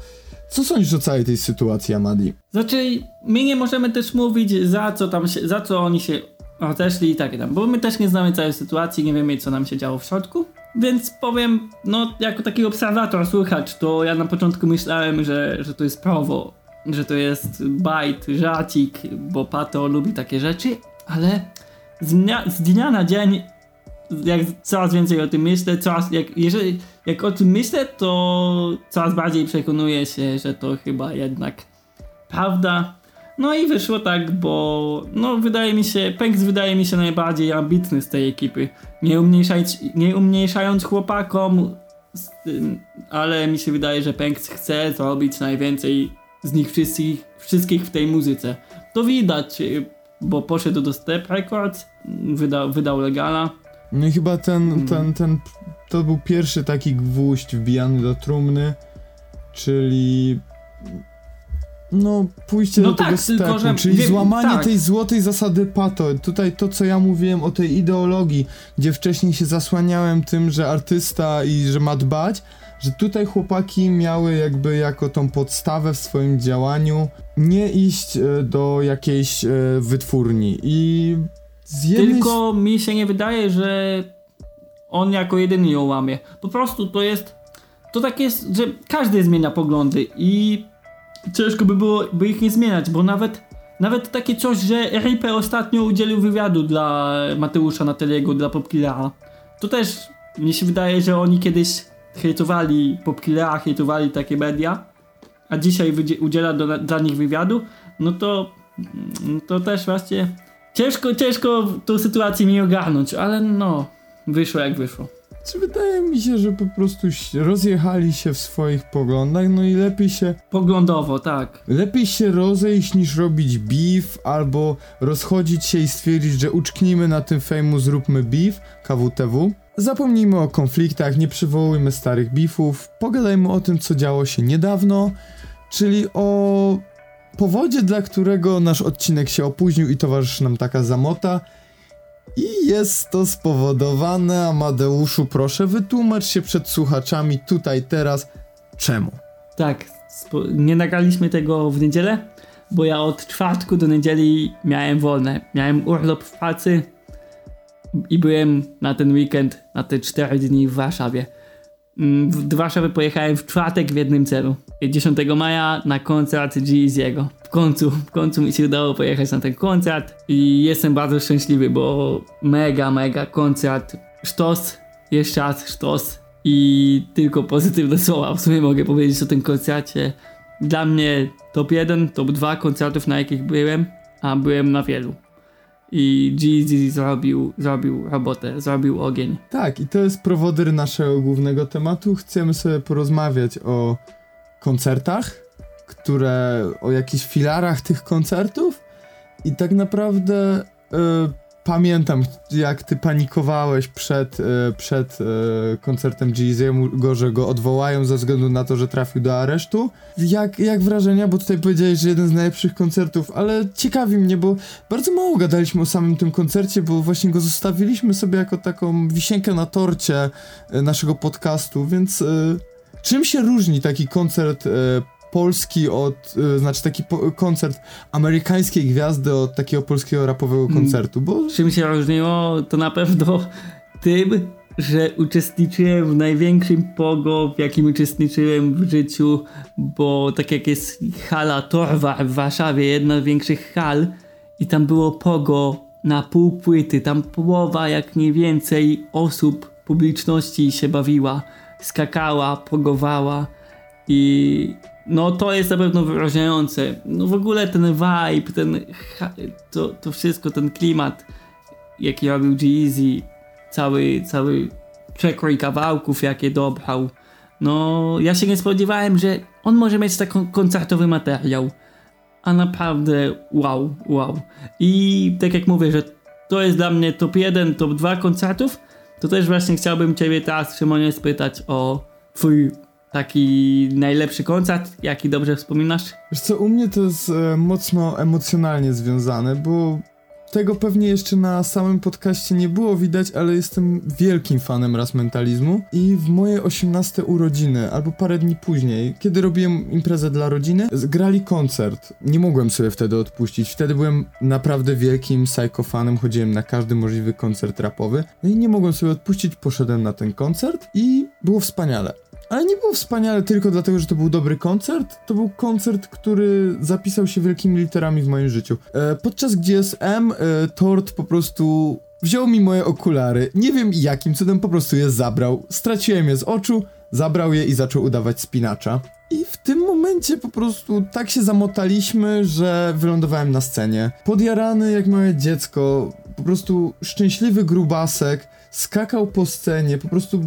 Co sądzisz o całej tej sytuacji, Amadi? Znaczy, my nie możemy też mówić, za co tam się, za co oni się rozeszli i tak tam, bo my też nie znamy całej sytuacji, nie wiemy, co nam się działo w środku. Więc powiem, no, jako taki obserwator, słuchacz, to ja na początku myślałem, że, że to jest prawo, że to jest bajt, żarcik, bo Pato lubi takie rzeczy, ale z dnia, z dnia na dzień, jak coraz więcej o tym myślę, coraz, jak, jeżeli, jak o tym myślę, to coraz bardziej przekonuję się, że to chyba jednak prawda. No i wyszło tak, bo no wydaje mi się, Pęks wydaje mi się najbardziej ambitny z tej ekipy. Nie, umniejszając, nie umniejszając chłopakom, tym, ale mi się wydaje, że Pęks chce zrobić najwięcej z nich wszystkich, wszystkich w tej muzyce. To widać, y, bo poszedł do Step Records, wydał, wydał Legala. No i chyba ten, Mm. ten, ten, to był pierwszy taki gwóźdź wbijany do trumny czyli no, pójście No do tak, tego tylko stepu, że czyli wiem, złamanie tak. tej złotej zasady pato. Tutaj to, co ja mówiłem o tej ideologii, gdzie wcześniej się zasłaniałem tym, że artysta i że ma dbać, że tutaj chłopaki miały jakby jako tą podstawę w swoim działaniu nie iść e, do jakiejś e, wytwórni i jednej Tylko mi się nie wydaje, że on jako jedyny ją łamie. Po prostu to jest. To tak jest, że każdy zmienia poglądy i ciężko by było by ich nie zmieniać, bo nawet nawet takie coś, że Ripe ostatnio udzielił wywiadu dla Mateusza Nateliego, dla Popkillera. To też mi się wydaje, że oni kiedyś hejtowali Popkillera, hejtowali takie media, a dzisiaj udziela do, dla nich wywiadu, no to mm, to też właśnie ciężko, ciężko tą sytuację mi ogarnąć, ale no, wyszło jak wyszło. Czy wydaje mi się, że po prostu rozjechali się w swoich poglądach, no i lepiej się Poglądowo, tak. Lepiej się rozejść niż robić beef, albo rozchodzić się i stwierdzić, że uczknijmy na tym fejmu, zróbmy beef, KWTW. Zapomnijmy o konfliktach, nie przywołujmy starych beefów, pogadajmy o tym, co działo się niedawno, czyli o powodzie, dla którego nasz odcinek się opóźnił i towarzyszy nam taka zamota. I jest to spowodowane, Amadeuszu, proszę wytłumacz się przed słuchaczami tutaj teraz, czemu? Tak, nie nagraliśmy tego w niedzielę, bo ja od czwartku do niedzieli miałem wolne. Miałem urlop w pracy i byłem na ten weekend, na te 4 dni w Warszawie. Mm, Do Warszawy pojechałem w czwartek w jednym celu. 10 maja na koncert Jeezy'ego. W końcu, w końcu mi się udało pojechać na ten koncert i jestem bardzo szczęśliwy, bo mega, mega koncert. Sztos, jeszcze raz sztos i tylko pozytywne słowa w sumie mogę powiedzieć o tym koncercie. Dla mnie top 1, top 2 koncertów na jakich byłem, a byłem na wielu. I Jeezy zrobił, zrobił robotę, zrobił ogień. Tak, i to jest prowodyr naszego głównego tematu. Chcemy sobie porozmawiać o koncertach, które, o jakichś filarach tych koncertów i tak naprawdę e, pamiętam, jak ty panikowałeś przed, e, przed e, koncertem Jeezy'ego, że go odwołają ze względu na to, że trafił do aresztu. Jak, jak wrażenia, bo tutaj powiedziałeś, że jeden z najlepszych koncertów, ale ciekawi mnie, bo bardzo mało gadaliśmy o samym tym koncercie, bo właśnie go zostawiliśmy sobie jako taką wisienkę na torcie e, naszego podcastu, więc czym się różni taki koncert polski od, e, znaczy taki po, koncert amerykańskiej gwiazdy od takiego polskiego rapowego Mm. koncertu, bo Czym się różniło, to na pewno tym, że uczestniczyłem w największym pogo, w jakim uczestniczyłem w życiu, bo tak jak jest hala Torwar w Warszawie, jedna z większych hal, i tam było pogo na pół płyty, tam połowa jak nie więcej osób, publiczności się bawiła, skakała, pogowała i no to jest na pewno wyróżniające. No w ogóle ten vibe, ten to, to wszystko, ten klimat, jaki robił Jeezy, cały, cały przekrój kawałków, jakie dobrał. No, ja się nie spodziewałem, że on może mieć taki koncertowy materiał. A naprawdę wow, wow. I tak jak mówię, że to jest dla mnie top 1, top 2 koncertów, to też właśnie chciałbym Ciebie teraz, Szymonie, spytać o Twój taki najlepszy koncert, jaki dobrze wspominasz? Wiesz co, u mnie to jest e, mocno emocjonalnie związane, bo tego pewnie jeszcze na samym podcaście nie było widać, ale jestem wielkim fanem raz mentalizmu i w moje 18 urodziny, albo parę dni później, kiedy robiłem imprezę dla rodziny, grali koncert. Nie mogłem sobie wtedy odpuścić. Wtedy byłem naprawdę wielkim psychofanem, chodziłem na każdy możliwy koncert rapowy. No i nie mogłem sobie odpuścić, poszedłem na ten koncert i było wspaniale. Ale nie było wspaniale tylko dlatego, że to był dobry koncert. To był koncert, który zapisał się wielkimi literami w moim życiu. E, podczas GSM e, Tort po prostu wziął mi moje okulary. Nie wiem jakim cudem po prostu je zabrał. Straciłem je z oczu, zabrał je i zaczął udawać spinacza. I w tym momencie po prostu tak się zamotaliśmy, że wylądowałem na scenie. Podjarany jak małe dziecko, po prostu szczęśliwy grubasek, skakał po scenie, po prostu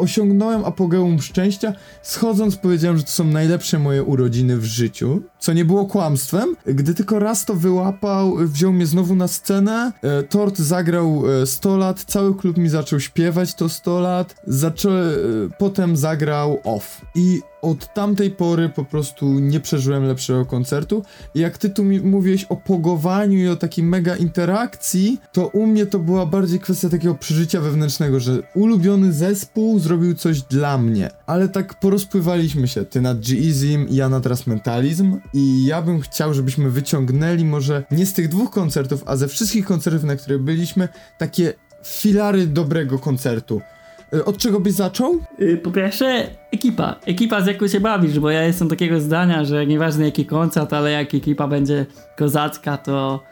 osiągnąłem apogeum szczęścia. Schodząc powiedziałem, że to są najlepsze moje urodziny w życiu, co nie było kłamstwem. Gdy tylko raz to wyłapał, wziął mnie znowu na scenę, e, Tort zagrał e, 100 lat, cały klub mi zaczął śpiewać to 100 lat, zaczą, e, potem zagrał off. I od tamtej pory po prostu nie przeżyłem lepszego koncertu. I jak ty tu mi mówiłeś o pogowaniu i o takiej mega interakcji, to u mnie to była bardziej kwestia takiego przeżycia wewnętrznego, że ulubiony zespół zrobił coś dla mnie. Ale tak porozpływaliśmy się, ty nad G-Easym, ja na teraz Mentalizm i ja bym chciał, żebyśmy wyciągnęli może nie z tych dwóch koncertów, a ze wszystkich koncertów, na których byliśmy, takie filary dobrego koncertu. Y, Od czego byś zaczął? Y, Po pierwsze, ekipa. Ekipa z jaką się bawisz, bo ja jestem takiego zdania, że nieważne jaki koncert, ale jak ekipa będzie kozacka, to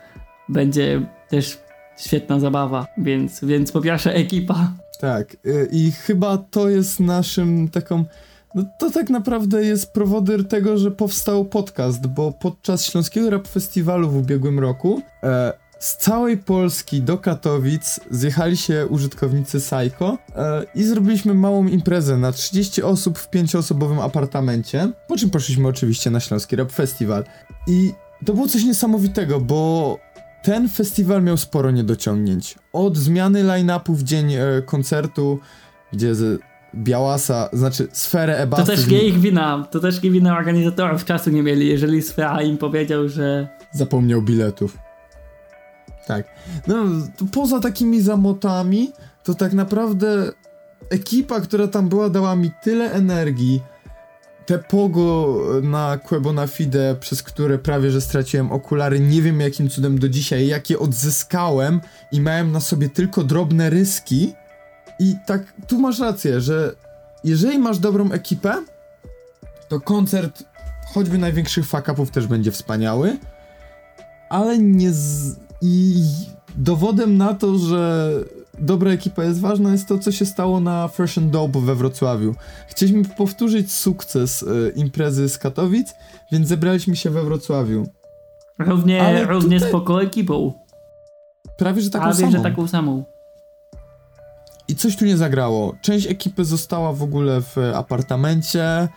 będzie też świetna zabawa. Więc, więc po pierwsze ekipa. Tak, y, i chyba to jest naszym taką. No to tak naprawdę jest prowodyr tego, że powstał podcast, bo podczas Śląskiego Rap Festiwalu w ubiegłym roku e, z całej Polski do Katowic zjechali się użytkownicy Psycho e, i zrobiliśmy małą imprezę na 30 osób w 5-osobowym apartamencie, po czym poszliśmy oczywiście na Śląski Rap Festiwal. I to było coś niesamowitego, bo ten festiwal miał sporo niedociągnięć. Od zmiany line-upu w dzień e, koncertu, gdzie z Białasa, znaczy sferę To Ebasy... też nie ich wina, to też nie wina organizatorów czasu nie mieli, jeżeli Sfera im powiedział, że Zapomniał biletów. Tak. No, poza takimi zamotami, to tak naprawdę ekipa, która tam była, dała mi tyle energii. Te pogo na Quebo Fide, przez które prawie że straciłem okulary, nie wiem jakim cudem do dzisiaj, jakie odzyskałem i miałem na sobie tylko drobne ryski. I tak, tu masz rację, że jeżeli masz dobrą ekipę, to koncert choćby największych fuck-upów też będzie wspaniały ale nie z... i dowodem na to, że dobra ekipa jest ważna jest to, co się stało na Fresh and Dope we Wrocławiu. Chcieliśmy powtórzyć sukces e, imprezy z Katowic, więc zebraliśmy się we Wrocławiu. równie, Ale równie tutaj- spoko ekipą. Prawie, że taką A wiem, samą. że taką samą. I coś tu nie zagrało. Część ekipy została w ogóle w apartamencie,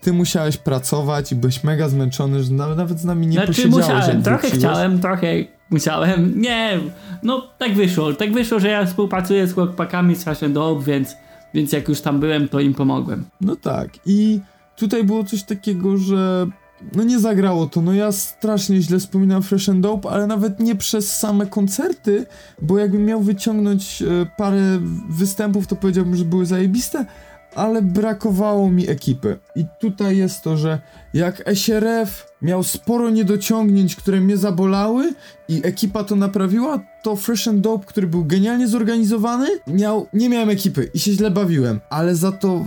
ty musiałeś pracować i byłeś mega zmęczony, że na- nawet z nami nie Znaczy posiedziałeś, musiałem, trochę wróciłeś. chciałem, trochę musiałem. Nie, no tak wyszło. Tak wyszło, że ja współpracuję z chłopakami z Fashion Dope, więc, więc jak już tam byłem, to im pomogłem. No tak, i tutaj było coś takiego, że no nie zagrało to, no ja strasznie źle wspominam Fresh and Dope, ale nawet nie przez same koncerty, bo jakbym miał wyciągnąć e, parę występów, to powiedziałbym, że były zajebiste, ale brakowało mi ekipy. I tutaj jest to, że jak SRF miał sporo niedociągnięć, które mnie zabolały i ekipa to naprawiła, to Fresh and Dope, który był genialnie zorganizowany, miał, nie miałem ekipy i się źle bawiłem. Ale za to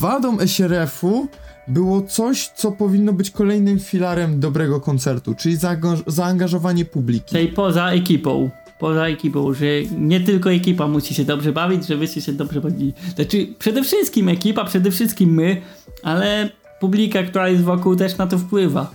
wadą SRF-u było coś, co powinno być kolejnym filarem dobrego koncertu, czyli zaangaż- zaangażowanie publiki. Czyli poza ekipą. Poza ekipą, że nie tylko ekipa musi się dobrze bawić, że wyście się dobrze bawili. Znaczy, przede wszystkim ekipa, przede wszystkim my, ale publika, która jest wokół też na to wpływa.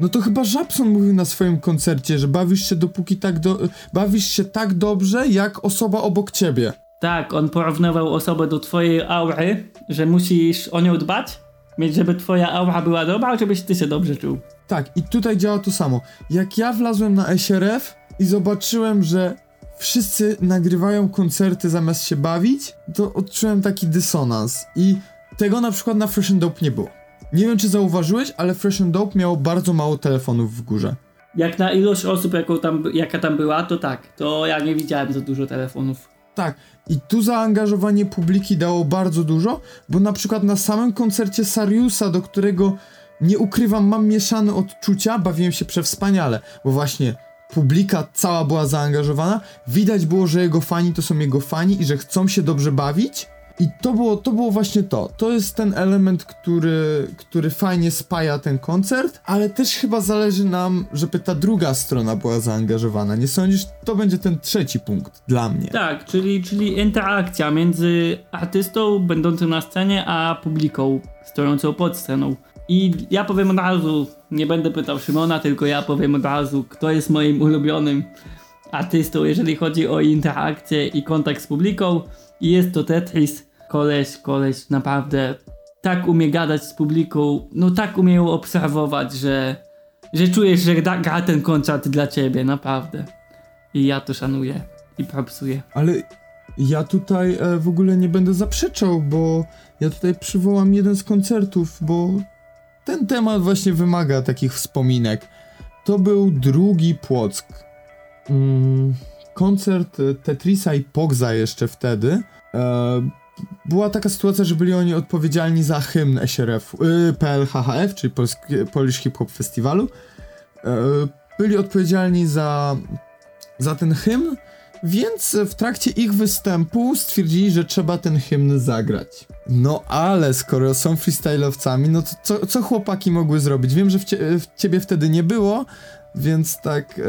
No to chyba Żabson mówił na swoim koncercie, że bawisz się dopóki tak do... bawisz się tak dobrze, jak osoba obok ciebie. Tak, on porównywał osobę do twojej aury, że musisz o nią dbać, mieć, żeby twoja aura była dobra, żebyś ty się dobrze czuł. Tak, i tutaj działa to samo. Jak ja wlazłem na SRF i zobaczyłem, że wszyscy nagrywają koncerty zamiast się bawić, to odczułem taki dysonans. I tego na przykład na Fresh and Dope nie było. Nie wiem, czy zauważyłeś, ale Fresh and Dope miało bardzo mało telefonów w górze. Jak na ilość osób, jaką tam, jaka tam była, to tak. To ja nie widziałem za dużo telefonów. Tak, i tu zaangażowanie publiki dało bardzo dużo, bo na przykład na samym koncercie Sariusa, do którego nie ukrywam, mam mieszane odczucia, bawiłem się przewspaniale, bo właśnie publika cała była zaangażowana, widać było, że jego fani to są jego fani i że chcą się dobrze bawić. I to było, to było właśnie to. To jest ten element, który, który fajnie spaja ten koncert, ale też chyba zależy nam, żeby ta druga strona była zaangażowana. Nie sądzisz? To będzie ten trzeci punkt dla mnie. Tak, czyli, czyli interakcja między artystą będącym na scenie, a publiką stojącą pod sceną. I ja powiem od razu, nie będę pytał Szymona, tylko ja powiem od razu, kto jest moim ulubionym artystą, jeżeli chodzi o interakcję i kontakt z publiką. I jest to Tetris. Koleś, koleś naprawdę tak umie gadać z publiką, no tak umie ją obserwować, że, że czujesz, że da- gra ten koncert dla ciebie, naprawdę. I ja to szanuję i propsuję. Ale Ja tutaj e, w ogóle nie będę zaprzeczał, bo ja tutaj przywołam jeden z koncertów, bo ten temat właśnie wymaga takich wspominek. To był drugi Płock. Mm, koncert Tetrisa i Pogza jeszcze wtedy. E, była taka sytuacja, że byli oni odpowiedzialni za hymn SRF, y, PLHHF, czyli Polski, Polish Hip Hop Festiwalu. E, byli odpowiedzialni za, za ten hymn, więc w trakcie ich występu stwierdzili, że trzeba ten hymn zagrać. No ale skoro są freestyle'owcami, no to co, co chłopaki mogły zrobić? Wiem, że w, cie, w ciebie wtedy nie było, więc tak e,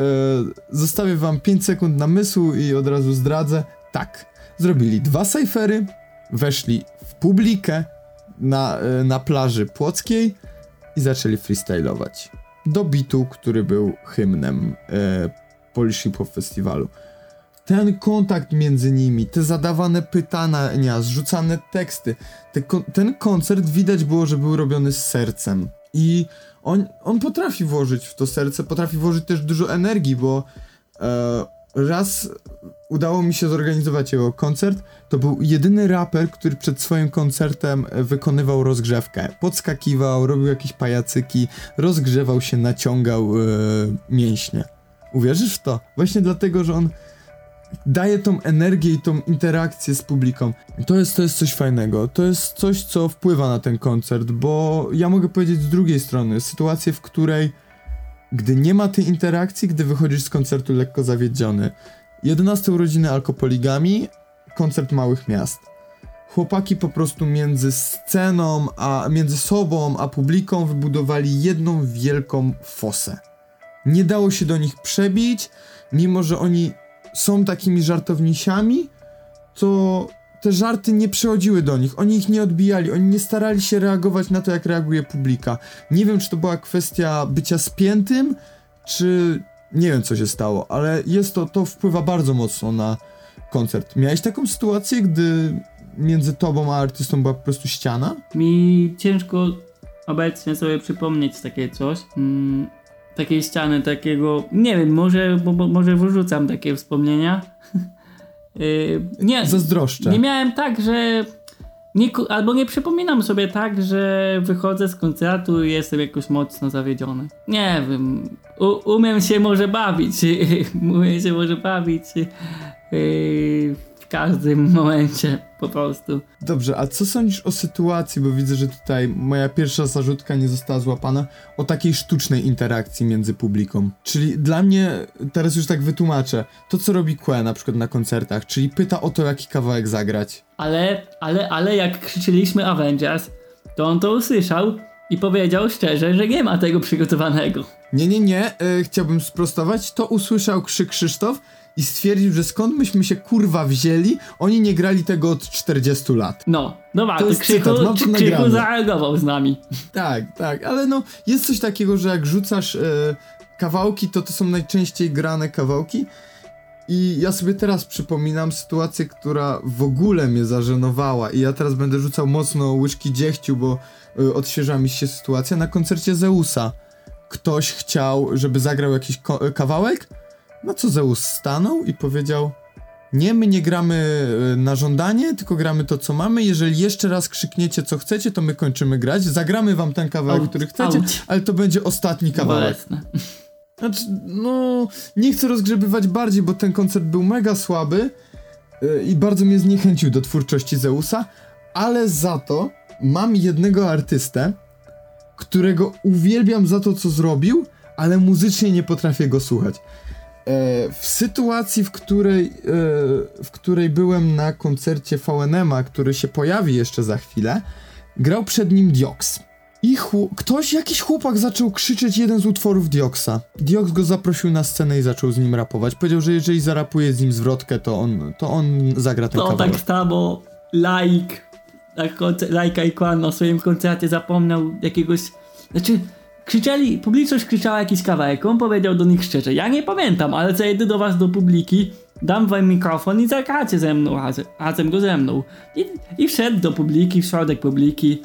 zostawię wam 5 sekund namysłu i od razu zdradzę. Tak, zrobili dwa cyfery, weszli w publikę na, e, na plaży płockiej i zaczęli freestylować. Do bitu, który był hymnem e, Polish Hip Hop Festiwalu. Ten kontakt między nimi, te zadawane pytania, zrzucane teksty, te, ten koncert widać było, że był robiony z sercem. I on, on potrafi włożyć w to serce, potrafi włożyć też dużo energii, bo e, raz udało mi się zorganizować jego koncert. To był jedyny raper, który przed swoim koncertem wykonywał rozgrzewkę. Podskakiwał, robił jakieś pajacyki, rozgrzewał się, naciągał e, mięśnie. Uwierzysz w to? Właśnie dlatego, że on daje tą energię i tą interakcję z publiką. To jest, to jest coś fajnego. To jest coś, co wpływa na ten koncert, bo ja mogę powiedzieć z drugiej strony, sytuację, w której gdy nie ma tej interakcji, gdy wychodzisz z koncertu lekko zawiedziony. 11 urodziny alkopoligami, koncert małych miast. Chłopaki po prostu między sceną, a między sobą, a publiką wybudowali jedną wielką fosę. Nie dało się do nich przebić, mimo że oni są takimi żartownisiami, to te żarty nie przychodziły do nich, oni ich nie odbijali, oni nie starali się reagować na to, jak reaguje publika. Nie wiem, czy to była kwestia bycia spiętym, czy nie wiem, co się stało, ale jest to, to wpływa bardzo mocno na koncert. Miałeś taką sytuację, gdy między tobą a artystą była po prostu ściana? Mi ciężko obecnie sobie przypomnieć takie coś. Mm, takiej ściany, takiego, nie wiem, może, bo, bo, może wyrzucam takie wspomnienia. yy, nie, Zazdroszczę. Nie miałem tak, że nie, albo nie przypominam sobie tak, że wychodzę z koncertu i jestem jakoś mocno zawiedziony. Nie wiem, u, umiem się może bawić, umiem się może bawić yy, w każdym momencie po prostu. Dobrze, a co sądzisz o sytuacji, bo widzę, że tutaj moja pierwsza zarzutka nie została złapana, o takiej sztucznej interakcji między publiką. Czyli dla mnie, teraz już tak wytłumaczę, to co robi Que na przykład na koncertach, czyli pyta o to, jaki kawałek zagrać. Ale, ale, ale jak krzyczyliśmy Avengers, to on to usłyszał i powiedział szczerze, że nie ma tego przygotowanego. Nie, nie, nie, yy, chciałbym sprostować, to usłyszał krzyk Krzysztof, i stwierdził, że skąd myśmy się kurwa wzięli, oni nie grali tego od 40 lat. No, no to, to Krzychu, cytat, czy Krzychu zareagował z nami. Tak, tak, ale no jest coś takiego, że jak rzucasz e, kawałki, to to są najczęściej grane kawałki i ja sobie teraz przypominam sytuację, która w ogóle mnie zażenowała i ja teraz będę rzucał mocno łyżki dziechciu, bo y, odświeża mi się sytuacja na koncercie Zeusa. Ktoś chciał, żeby zagrał jakiś kawałek, na co Zeus stanął i powiedział: Nie, my nie gramy e, na żądanie, tylko gramy to, co mamy. Jeżeli jeszcze raz krzykniecie, co chcecie, to my kończymy grać. Zagramy wam ten kawałek, out, który chcecie, out. ale to będzie ostatni kawałek. Znaczy, no, nie chcę rozgrzebywać bardziej, bo ten koncert był mega słaby yy, i bardzo mnie zniechęcił do twórczości Zeusa, ale za to mam jednego artystę, którego uwielbiam za to, co zrobił, ale muzycznie nie potrafię go słuchać. E, w sytuacji, w której, e, w której byłem na koncercie VNM-a, który się pojawi jeszcze za chwilę, grał przed nim Diox. I ktoś, jakiś chłopak zaczął krzyczeć jeden z utworów Dioxa. Diox go zaprosił na scenę i zaczął z nim rapować. Powiedział, że jeżeli zarapuje z nim zwrotkę, to on, to on zagra ten to kawałek. tak samo like, like Icon na swoim koncercie zapomniał jakiegoś... Znaczy, krzyczeli, publiczność krzyczała jakiś kawałek, on powiedział do nich szczerze, ja nie pamiętam, ale zajdę do was do publiki, dam wam mikrofon i zagracie ze mną, razem go ze mną. I, I wszedł do publiki, w środek publiki,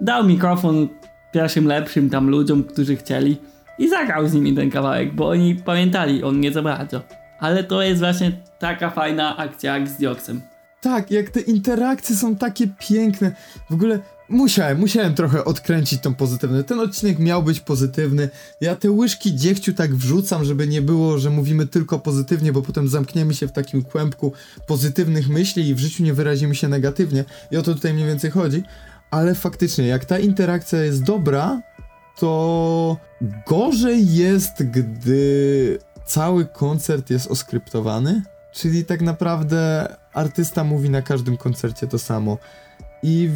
dał mikrofon pierwszym lepszym tam ludziom, którzy chcieli i zagrał z nimi ten kawałek, bo oni pamiętali, on nie za bardzo. Ale to jest właśnie taka fajna akcja jak z Dioksem. Tak, jak te interakcje są takie piękne. W ogóle musiałem, musiałem trochę odkręcić tą pozytywną. Ten odcinek miał być pozytywny. Ja te łyżki dziegciu tak wrzucam, żeby nie było, że mówimy tylko pozytywnie, bo potem zamkniemy się w takim kłębku pozytywnych myśli i w życiu nie wyrazimy się negatywnie. I o to tutaj mniej więcej chodzi. Ale faktycznie, jak ta interakcja jest dobra, to gorzej jest, gdy cały koncert jest oskryptowany. Czyli tak naprawdę artysta mówi na każdym koncercie to samo. I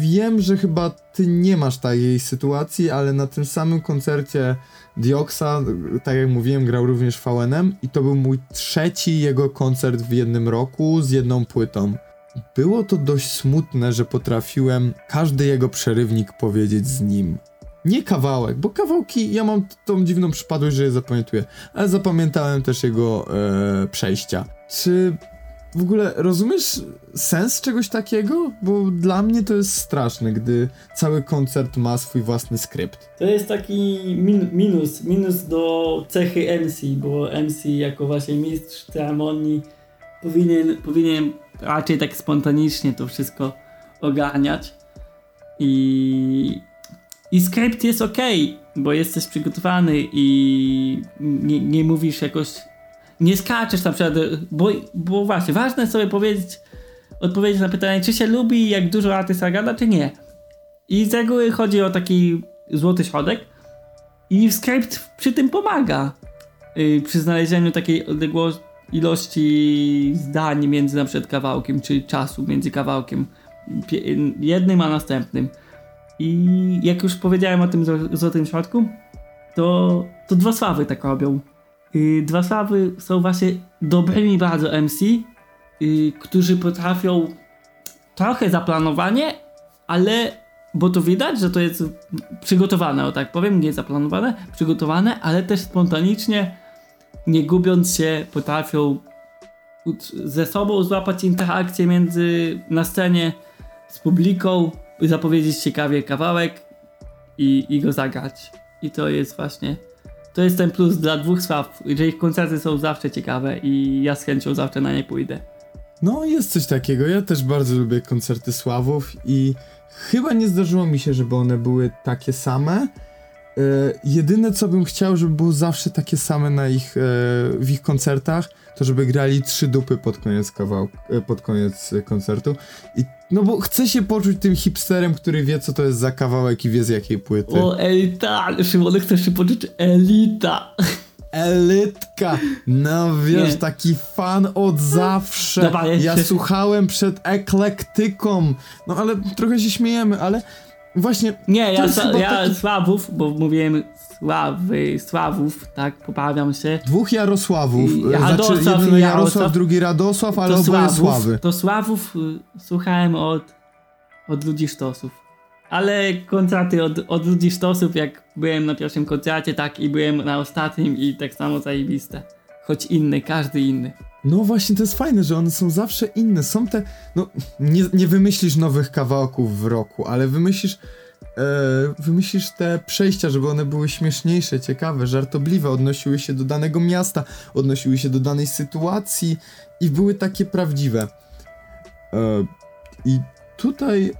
wiem, że chyba ty nie masz takiej sytuacji, ale na tym samym koncercie Dioxa, tak jak mówiłem, grał również VNM i to był mój trzeci jego koncert w jednym roku z jedną płytą. Było to dość smutne, że potrafiłem każdy jego przerywnik powiedzieć z nim. Nie kawałek, bo kawałki ja mam tą dziwną przypadłość, że je zapamiętuję, ale zapamiętałem też jego e, przejścia. Czy w ogóle rozumiesz sens czegoś takiego? Bo dla mnie to jest straszne, gdy cały koncert ma swój własny skrypt. To jest taki min minus, minus do cechy MC, bo MC jako właśnie mistrz ceremonii powinien, powinien raczej tak spontanicznie to wszystko ogarniać. I, i skrypt jest ok, bo jesteś przygotowany i nie, nie mówisz jakoś nie skaczesz na przykład, bo, bo właśnie, ważne sobie powiedzieć, odpowiedzieć na pytanie, czy się lubi, jak dużo artysta gada, czy nie. I z reguły chodzi o taki złoty środek i skrypt przy tym pomaga. Yy, przy znalezieniu takiej ilości zdań między na przykład kawałkiem, czy czasu między kawałkiem jednym a następnym. I jak już powiedziałem o tym złotym środku, to, to dwa sławy tak robią. Yy, dwa sławy są właśnie dobrymi bardzo MC, yy, którzy potrafią trochę zaplanowanie, ale bo to widać, że to jest przygotowane, o tak powiem, nie zaplanowane, przygotowane, ale też spontanicznie, nie gubiąc się, potrafią ze sobą złapać interakcję między na scenie z publiką, zapowiedzieć ciekawie kawałek i, i go zagrać. I to jest właśnie to jest ten plus dla dwóch sław, że ich koncerty są zawsze ciekawe i ja z chęcią zawsze na nie pójdę. No, jest coś takiego. Ja też bardzo lubię koncerty sławów i chyba nie zdarzyło mi się, żeby one były takie same. E, jedyne co bym chciał, żeby było zawsze takie same na ich, e, w ich koncertach, to żeby grali trzy dupy pod koniec kawałku, e, pod koniec koncertu. I, no bo chcę się poczuć tym hipsterem, który wie co to jest za kawałek i wie z jakiej płyty. O, elita! Szymon, chcesz się poczuć elita! Elitka! No wiesz, Nie. taki fan od zawsze. Dawaj, ja słuchałem przed eklektyką. No ale trochę się śmiejemy, ale właśnie. Nie, ja, ja taki... Sławów, bo mówiłem Sławy, Sławów, tak, poprawiam się. Dwóch Jarosławów. I Jarosław, znaczy, jeden Jarosław, Jarosław, drugi Radosław, ale oboje Sławy. To Sławów y, słuchałem od, od ludzi sztosów. Ale koncerty od, od ludzi sztosów, jak byłem na pierwszym koncercie, tak i byłem na ostatnim i tak samo zajebiste. Choć inny, każdy inny. No właśnie, to jest fajne, że one są zawsze inne. Są te. No, nie, nie wymyślisz nowych kawałków w roku, ale wymyślisz. E, wymyślisz te przejścia, żeby one były śmieszniejsze, ciekawe, żartobliwe, odnosiły się do danego miasta, odnosiły się do danej sytuacji i były takie prawdziwe. E, I tutaj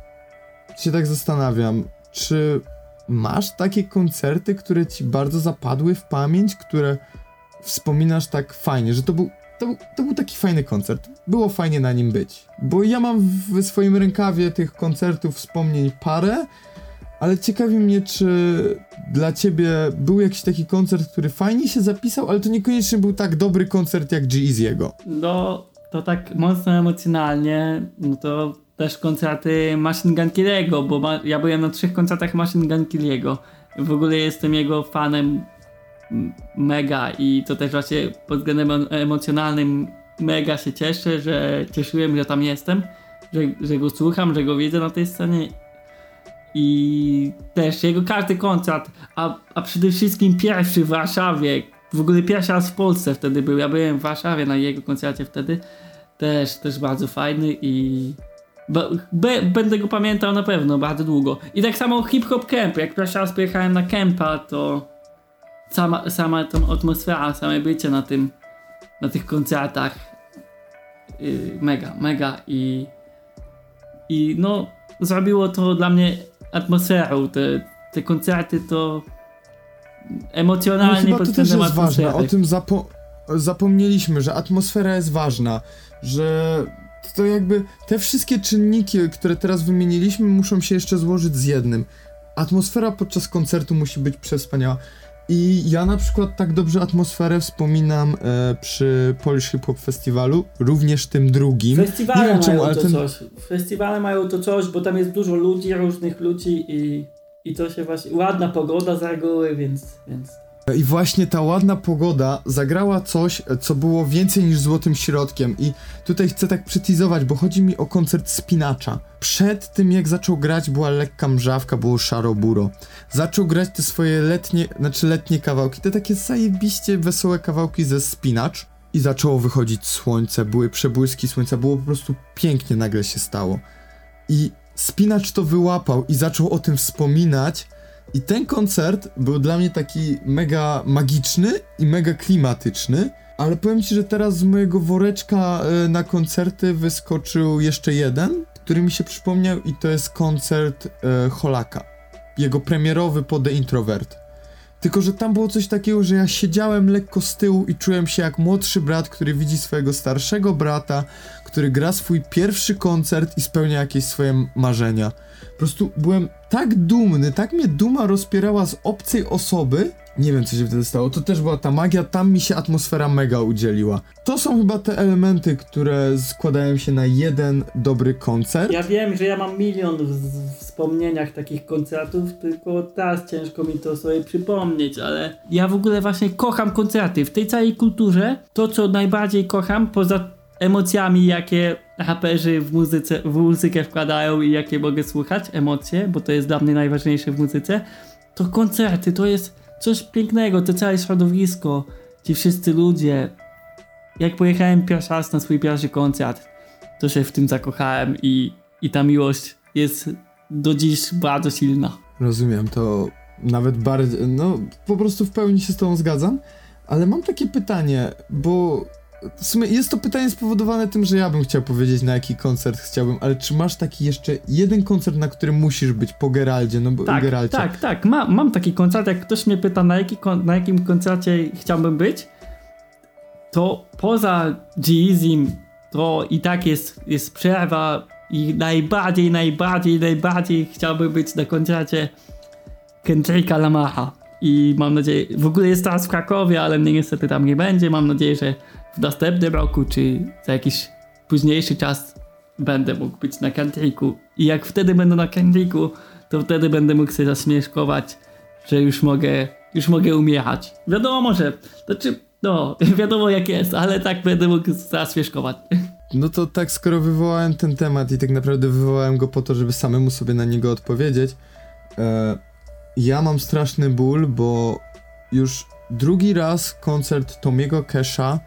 się tak zastanawiam, czy masz takie koncerty, które ci bardzo zapadły w pamięć, które wspominasz tak fajnie, że to był to, to, był taki fajny koncert. Było fajnie na nim być. Bo ja mam w swoim rękawie tych koncertów wspomnień parę, ale ciekawi mnie, czy dla ciebie był jakiś taki koncert, który fajnie się zapisał, ale to niekoniecznie był tak dobry koncert jak G-Eazy'ego. No, to tak mocno emocjonalnie, no to też koncerty Machine Gun Kelly'ego, bo ma, ja byłem na trzech koncertach Machine Gun Kelly'ego. W ogóle jestem jego fanem mega i to też właśnie pod względem emocjonalnym mega się cieszę, że cieszyłem, że tam jestem, że, że go słucham, że go widzę na tej scenie i też jego każdy koncert, a, a przede wszystkim pierwszy w Warszawie, w ogóle pierwszy raz w Polsce wtedy był, ja byłem w Warszawie na jego koncercie wtedy, też, też bardzo fajny i będę go pamiętał na pewno bardzo długo. I tak samo Hip Hop Camp, jak pierwszy raz pojechałem na Campa, to sama, sama tą atmosfera, same bycie na tym, na tych koncertach y, mega, mega i, i no zrobiło to dla mnie atmosferę, te, te koncerty to emocjonalnie no, chyba pod to też jest ważne, o tym zapo- zapomnieliśmy, że atmosfera jest ważna, że to jakby te wszystkie czynniki, które teraz wymieniliśmy, muszą się jeszcze złożyć z jednym. Atmosfera podczas koncertu musi być przespaniała. I ja na przykład tak dobrze atmosferę wspominam e, przy Polish Hip Hop Festiwalu, również tym drugim. Festiwale Nie wiem czemu, mają to ten- coś. Festiwale mają to coś, bo tam jest dużo ludzi, różnych ludzi i, i to się właśnie. Ładna pogoda z reguły, więc. więc I właśnie ta ładna pogoda zagrała coś, co było więcej niż złotym środkiem. I tutaj chcę tak przytizować, bo chodzi mi o koncert Spinacza. Przed tym jak zaczął grać była lekka mrzawka, było szaro-buro. Zaczął grać te swoje letnie, znaczy letnie kawałki, te takie zajebiście wesołe kawałki ze Spinacz. I zaczęło wychodzić słońce, były przebłyski słońca, było po prostu pięknie nagle się stało. I Spinacz to wyłapał i zaczął o tym wspominać. I ten koncert był dla mnie taki mega magiczny i mega klimatyczny. Ale powiem ci, że teraz z mojego woreczka e, na koncerty wyskoczył jeszcze jeden, który mi się przypomniał, i to jest koncert e, Holaka. Jego premierowy po The Introvert. Tylko, że tam było coś takiego, że ja siedziałem lekko z tyłu i czułem się jak młodszy brat, który widzi swojego starszego brata, który gra swój pierwszy koncert i spełnia jakieś swoje marzenia. Po prostu byłem tak dumny, tak mnie duma rozpierała z obcej osoby. Nie wiem, co się wtedy stało. To też była ta magia, tam mi się atmosfera mega udzieliła. To są chyba te elementy, które składają się na jeden dobry koncert. Ja wiem, że ja mam milion w wspomnieniach takich koncertów, tylko teraz ciężko mi to sobie przypomnieć, ale ja w ogóle właśnie kocham koncerty. W tej całej kulturze to, co najbardziej kocham, poza emocjami, jakie raperzy w, muzyce, w muzykę wkładają i jakie mogę słuchać, emocje, bo to jest dla mnie najważniejsze w muzyce, to koncerty to jest coś pięknego, to całe środowisko, ci wszyscy ludzie. Jak pojechałem pierwszy raz na swój pierwszy koncert, to się w tym zakochałem i, i ta miłość jest do dziś bardzo silna. Rozumiem, to nawet bardziej, no po prostu w pełni się z tobą zgadzam, ale mam takie pytanie, bo w sumie jest to pytanie spowodowane tym, że ja bym chciał powiedzieć na jaki koncert chciałbym, ale czy masz taki jeszcze jeden koncert, na którym musisz być po Geraldzie, no bo Tak, Geralcie. tak, tak. Ma, mam taki koncert, jak ktoś mnie pyta na, jaki, na jakim koncercie chciałbym być, to poza G-Eazym to i tak jest, jest przerwa i najbardziej, najbardziej, najbardziej chciałbym być na koncercie Kendricka Lamara. I mam nadzieję, w ogóle jest teraz w Krakowie, ale mnie niestety tam nie będzie. Mam nadzieję, że w następnym roku, czy za jakiś późniejszy czas będę mógł być na Kendricku. I jak wtedy będę na Kendricku, to wtedy będę mógł sobie zaśmieszkować, że już mogę, już mogę umierać. Wiadomo, że, znaczy, no, wiadomo jak jest, ale tak będę mógł zaśmieszkować. No to tak, skoro wywołałem ten temat i tak naprawdę wywołałem go po to, żeby samemu sobie na niego odpowiedzieć, e, ja mam straszny ból, bo już drugi raz koncert Tomiego Kesha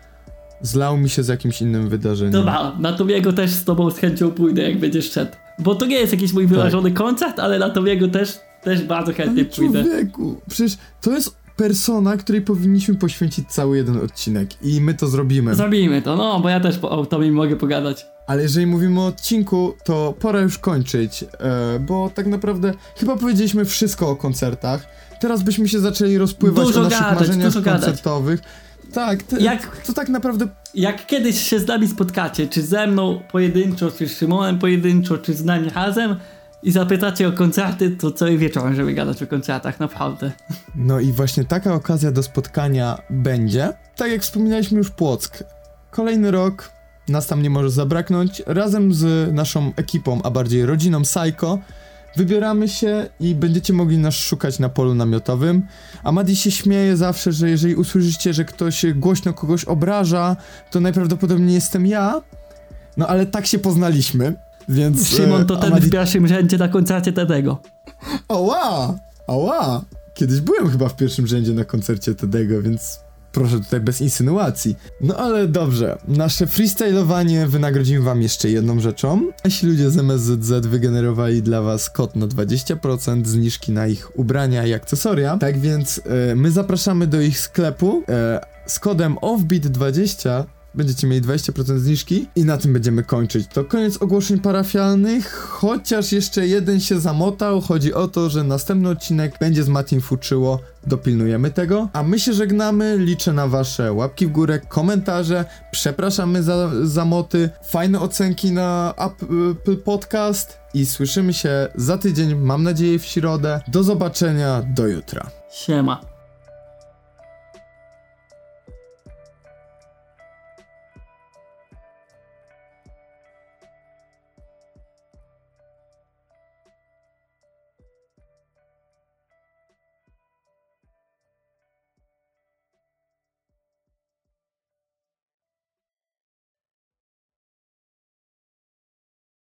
zlał mi się z jakimś innym wydarzeniem. Dobra, na Tomiego też z tobą z chęcią pójdę, jak będziesz szedł. Bo to nie jest jakiś mój wyrażony koncert, ale na Tomiego też, też bardzo chętnie Ale pójdę. człowieku, przecież to jest persona, której powinniśmy poświęcić cały jeden odcinek i my to zrobimy. Zrobimy to, no, bo ja też po, o Tomie mogę pogadać. Ale jeżeli mówimy o odcinku, to pora już kończyć, e, bo tak naprawdę chyba powiedzieliśmy wszystko o koncertach. Teraz byśmy się zaczęli rozpływać Dużo o naszych gadać, marzeniach dużo gadać. Tak, te, Jak- to tak naprawdę Jak kiedyś się z nami spotkacie, czy ze mną pojedynczo, czy z Szymonem pojedynczo, czy z nami razem i zapytacie o koncerty, to cały wieczór możemy gadać o koncertach, naprawdę. No i właśnie taka okazja do spotkania będzie. Tak jak wspominaliśmy już Płock. Kolejny rok, nas tam nie może zabraknąć. Razem z naszą ekipą, a bardziej rodziną Psycho, wybieramy się i będziecie mogli nas szukać na polu namiotowym. A Madi się śmieje zawsze, że jeżeli usłyszycie, że ktoś głośno kogoś obraża, to najprawdopodobniej jestem ja. No ale tak się poznaliśmy, więc... Szymon to e, ten Amadi- w pierwszym rzędzie na koncercie Tedego. Oła! Oła! Kiedyś byłem chyba w pierwszym rzędzie na koncercie Tedego, więc proszę tutaj bez insynuacji. No ale dobrze, nasze freestylowanie wynagrodzimy wam jeszcze jedną rzeczą. Jeśli ludzie z MSZZ wygenerowali dla was kod na 20% zniżki na ich ubrania i akcesoria, tak więc e, my zapraszamy do ich sklepu e, z kodem OFFBEAT20 będziecie mieli 20% zniżki i na tym będziemy kończyć. To koniec ogłoszeń parafialnych, chociaż jeszcze jeden się zamotał. Chodzi o to, że następny odcinek będzie z Matim Fuczyło. Dopilnujemy tego. A my się żegnamy. Liczę na wasze łapki w górę, komentarze. Przepraszamy za zamoty, fajne ocenki na Apple Podcast i słyszymy się za tydzień, mam nadzieję w środę. Do zobaczenia, do jutra. Siema.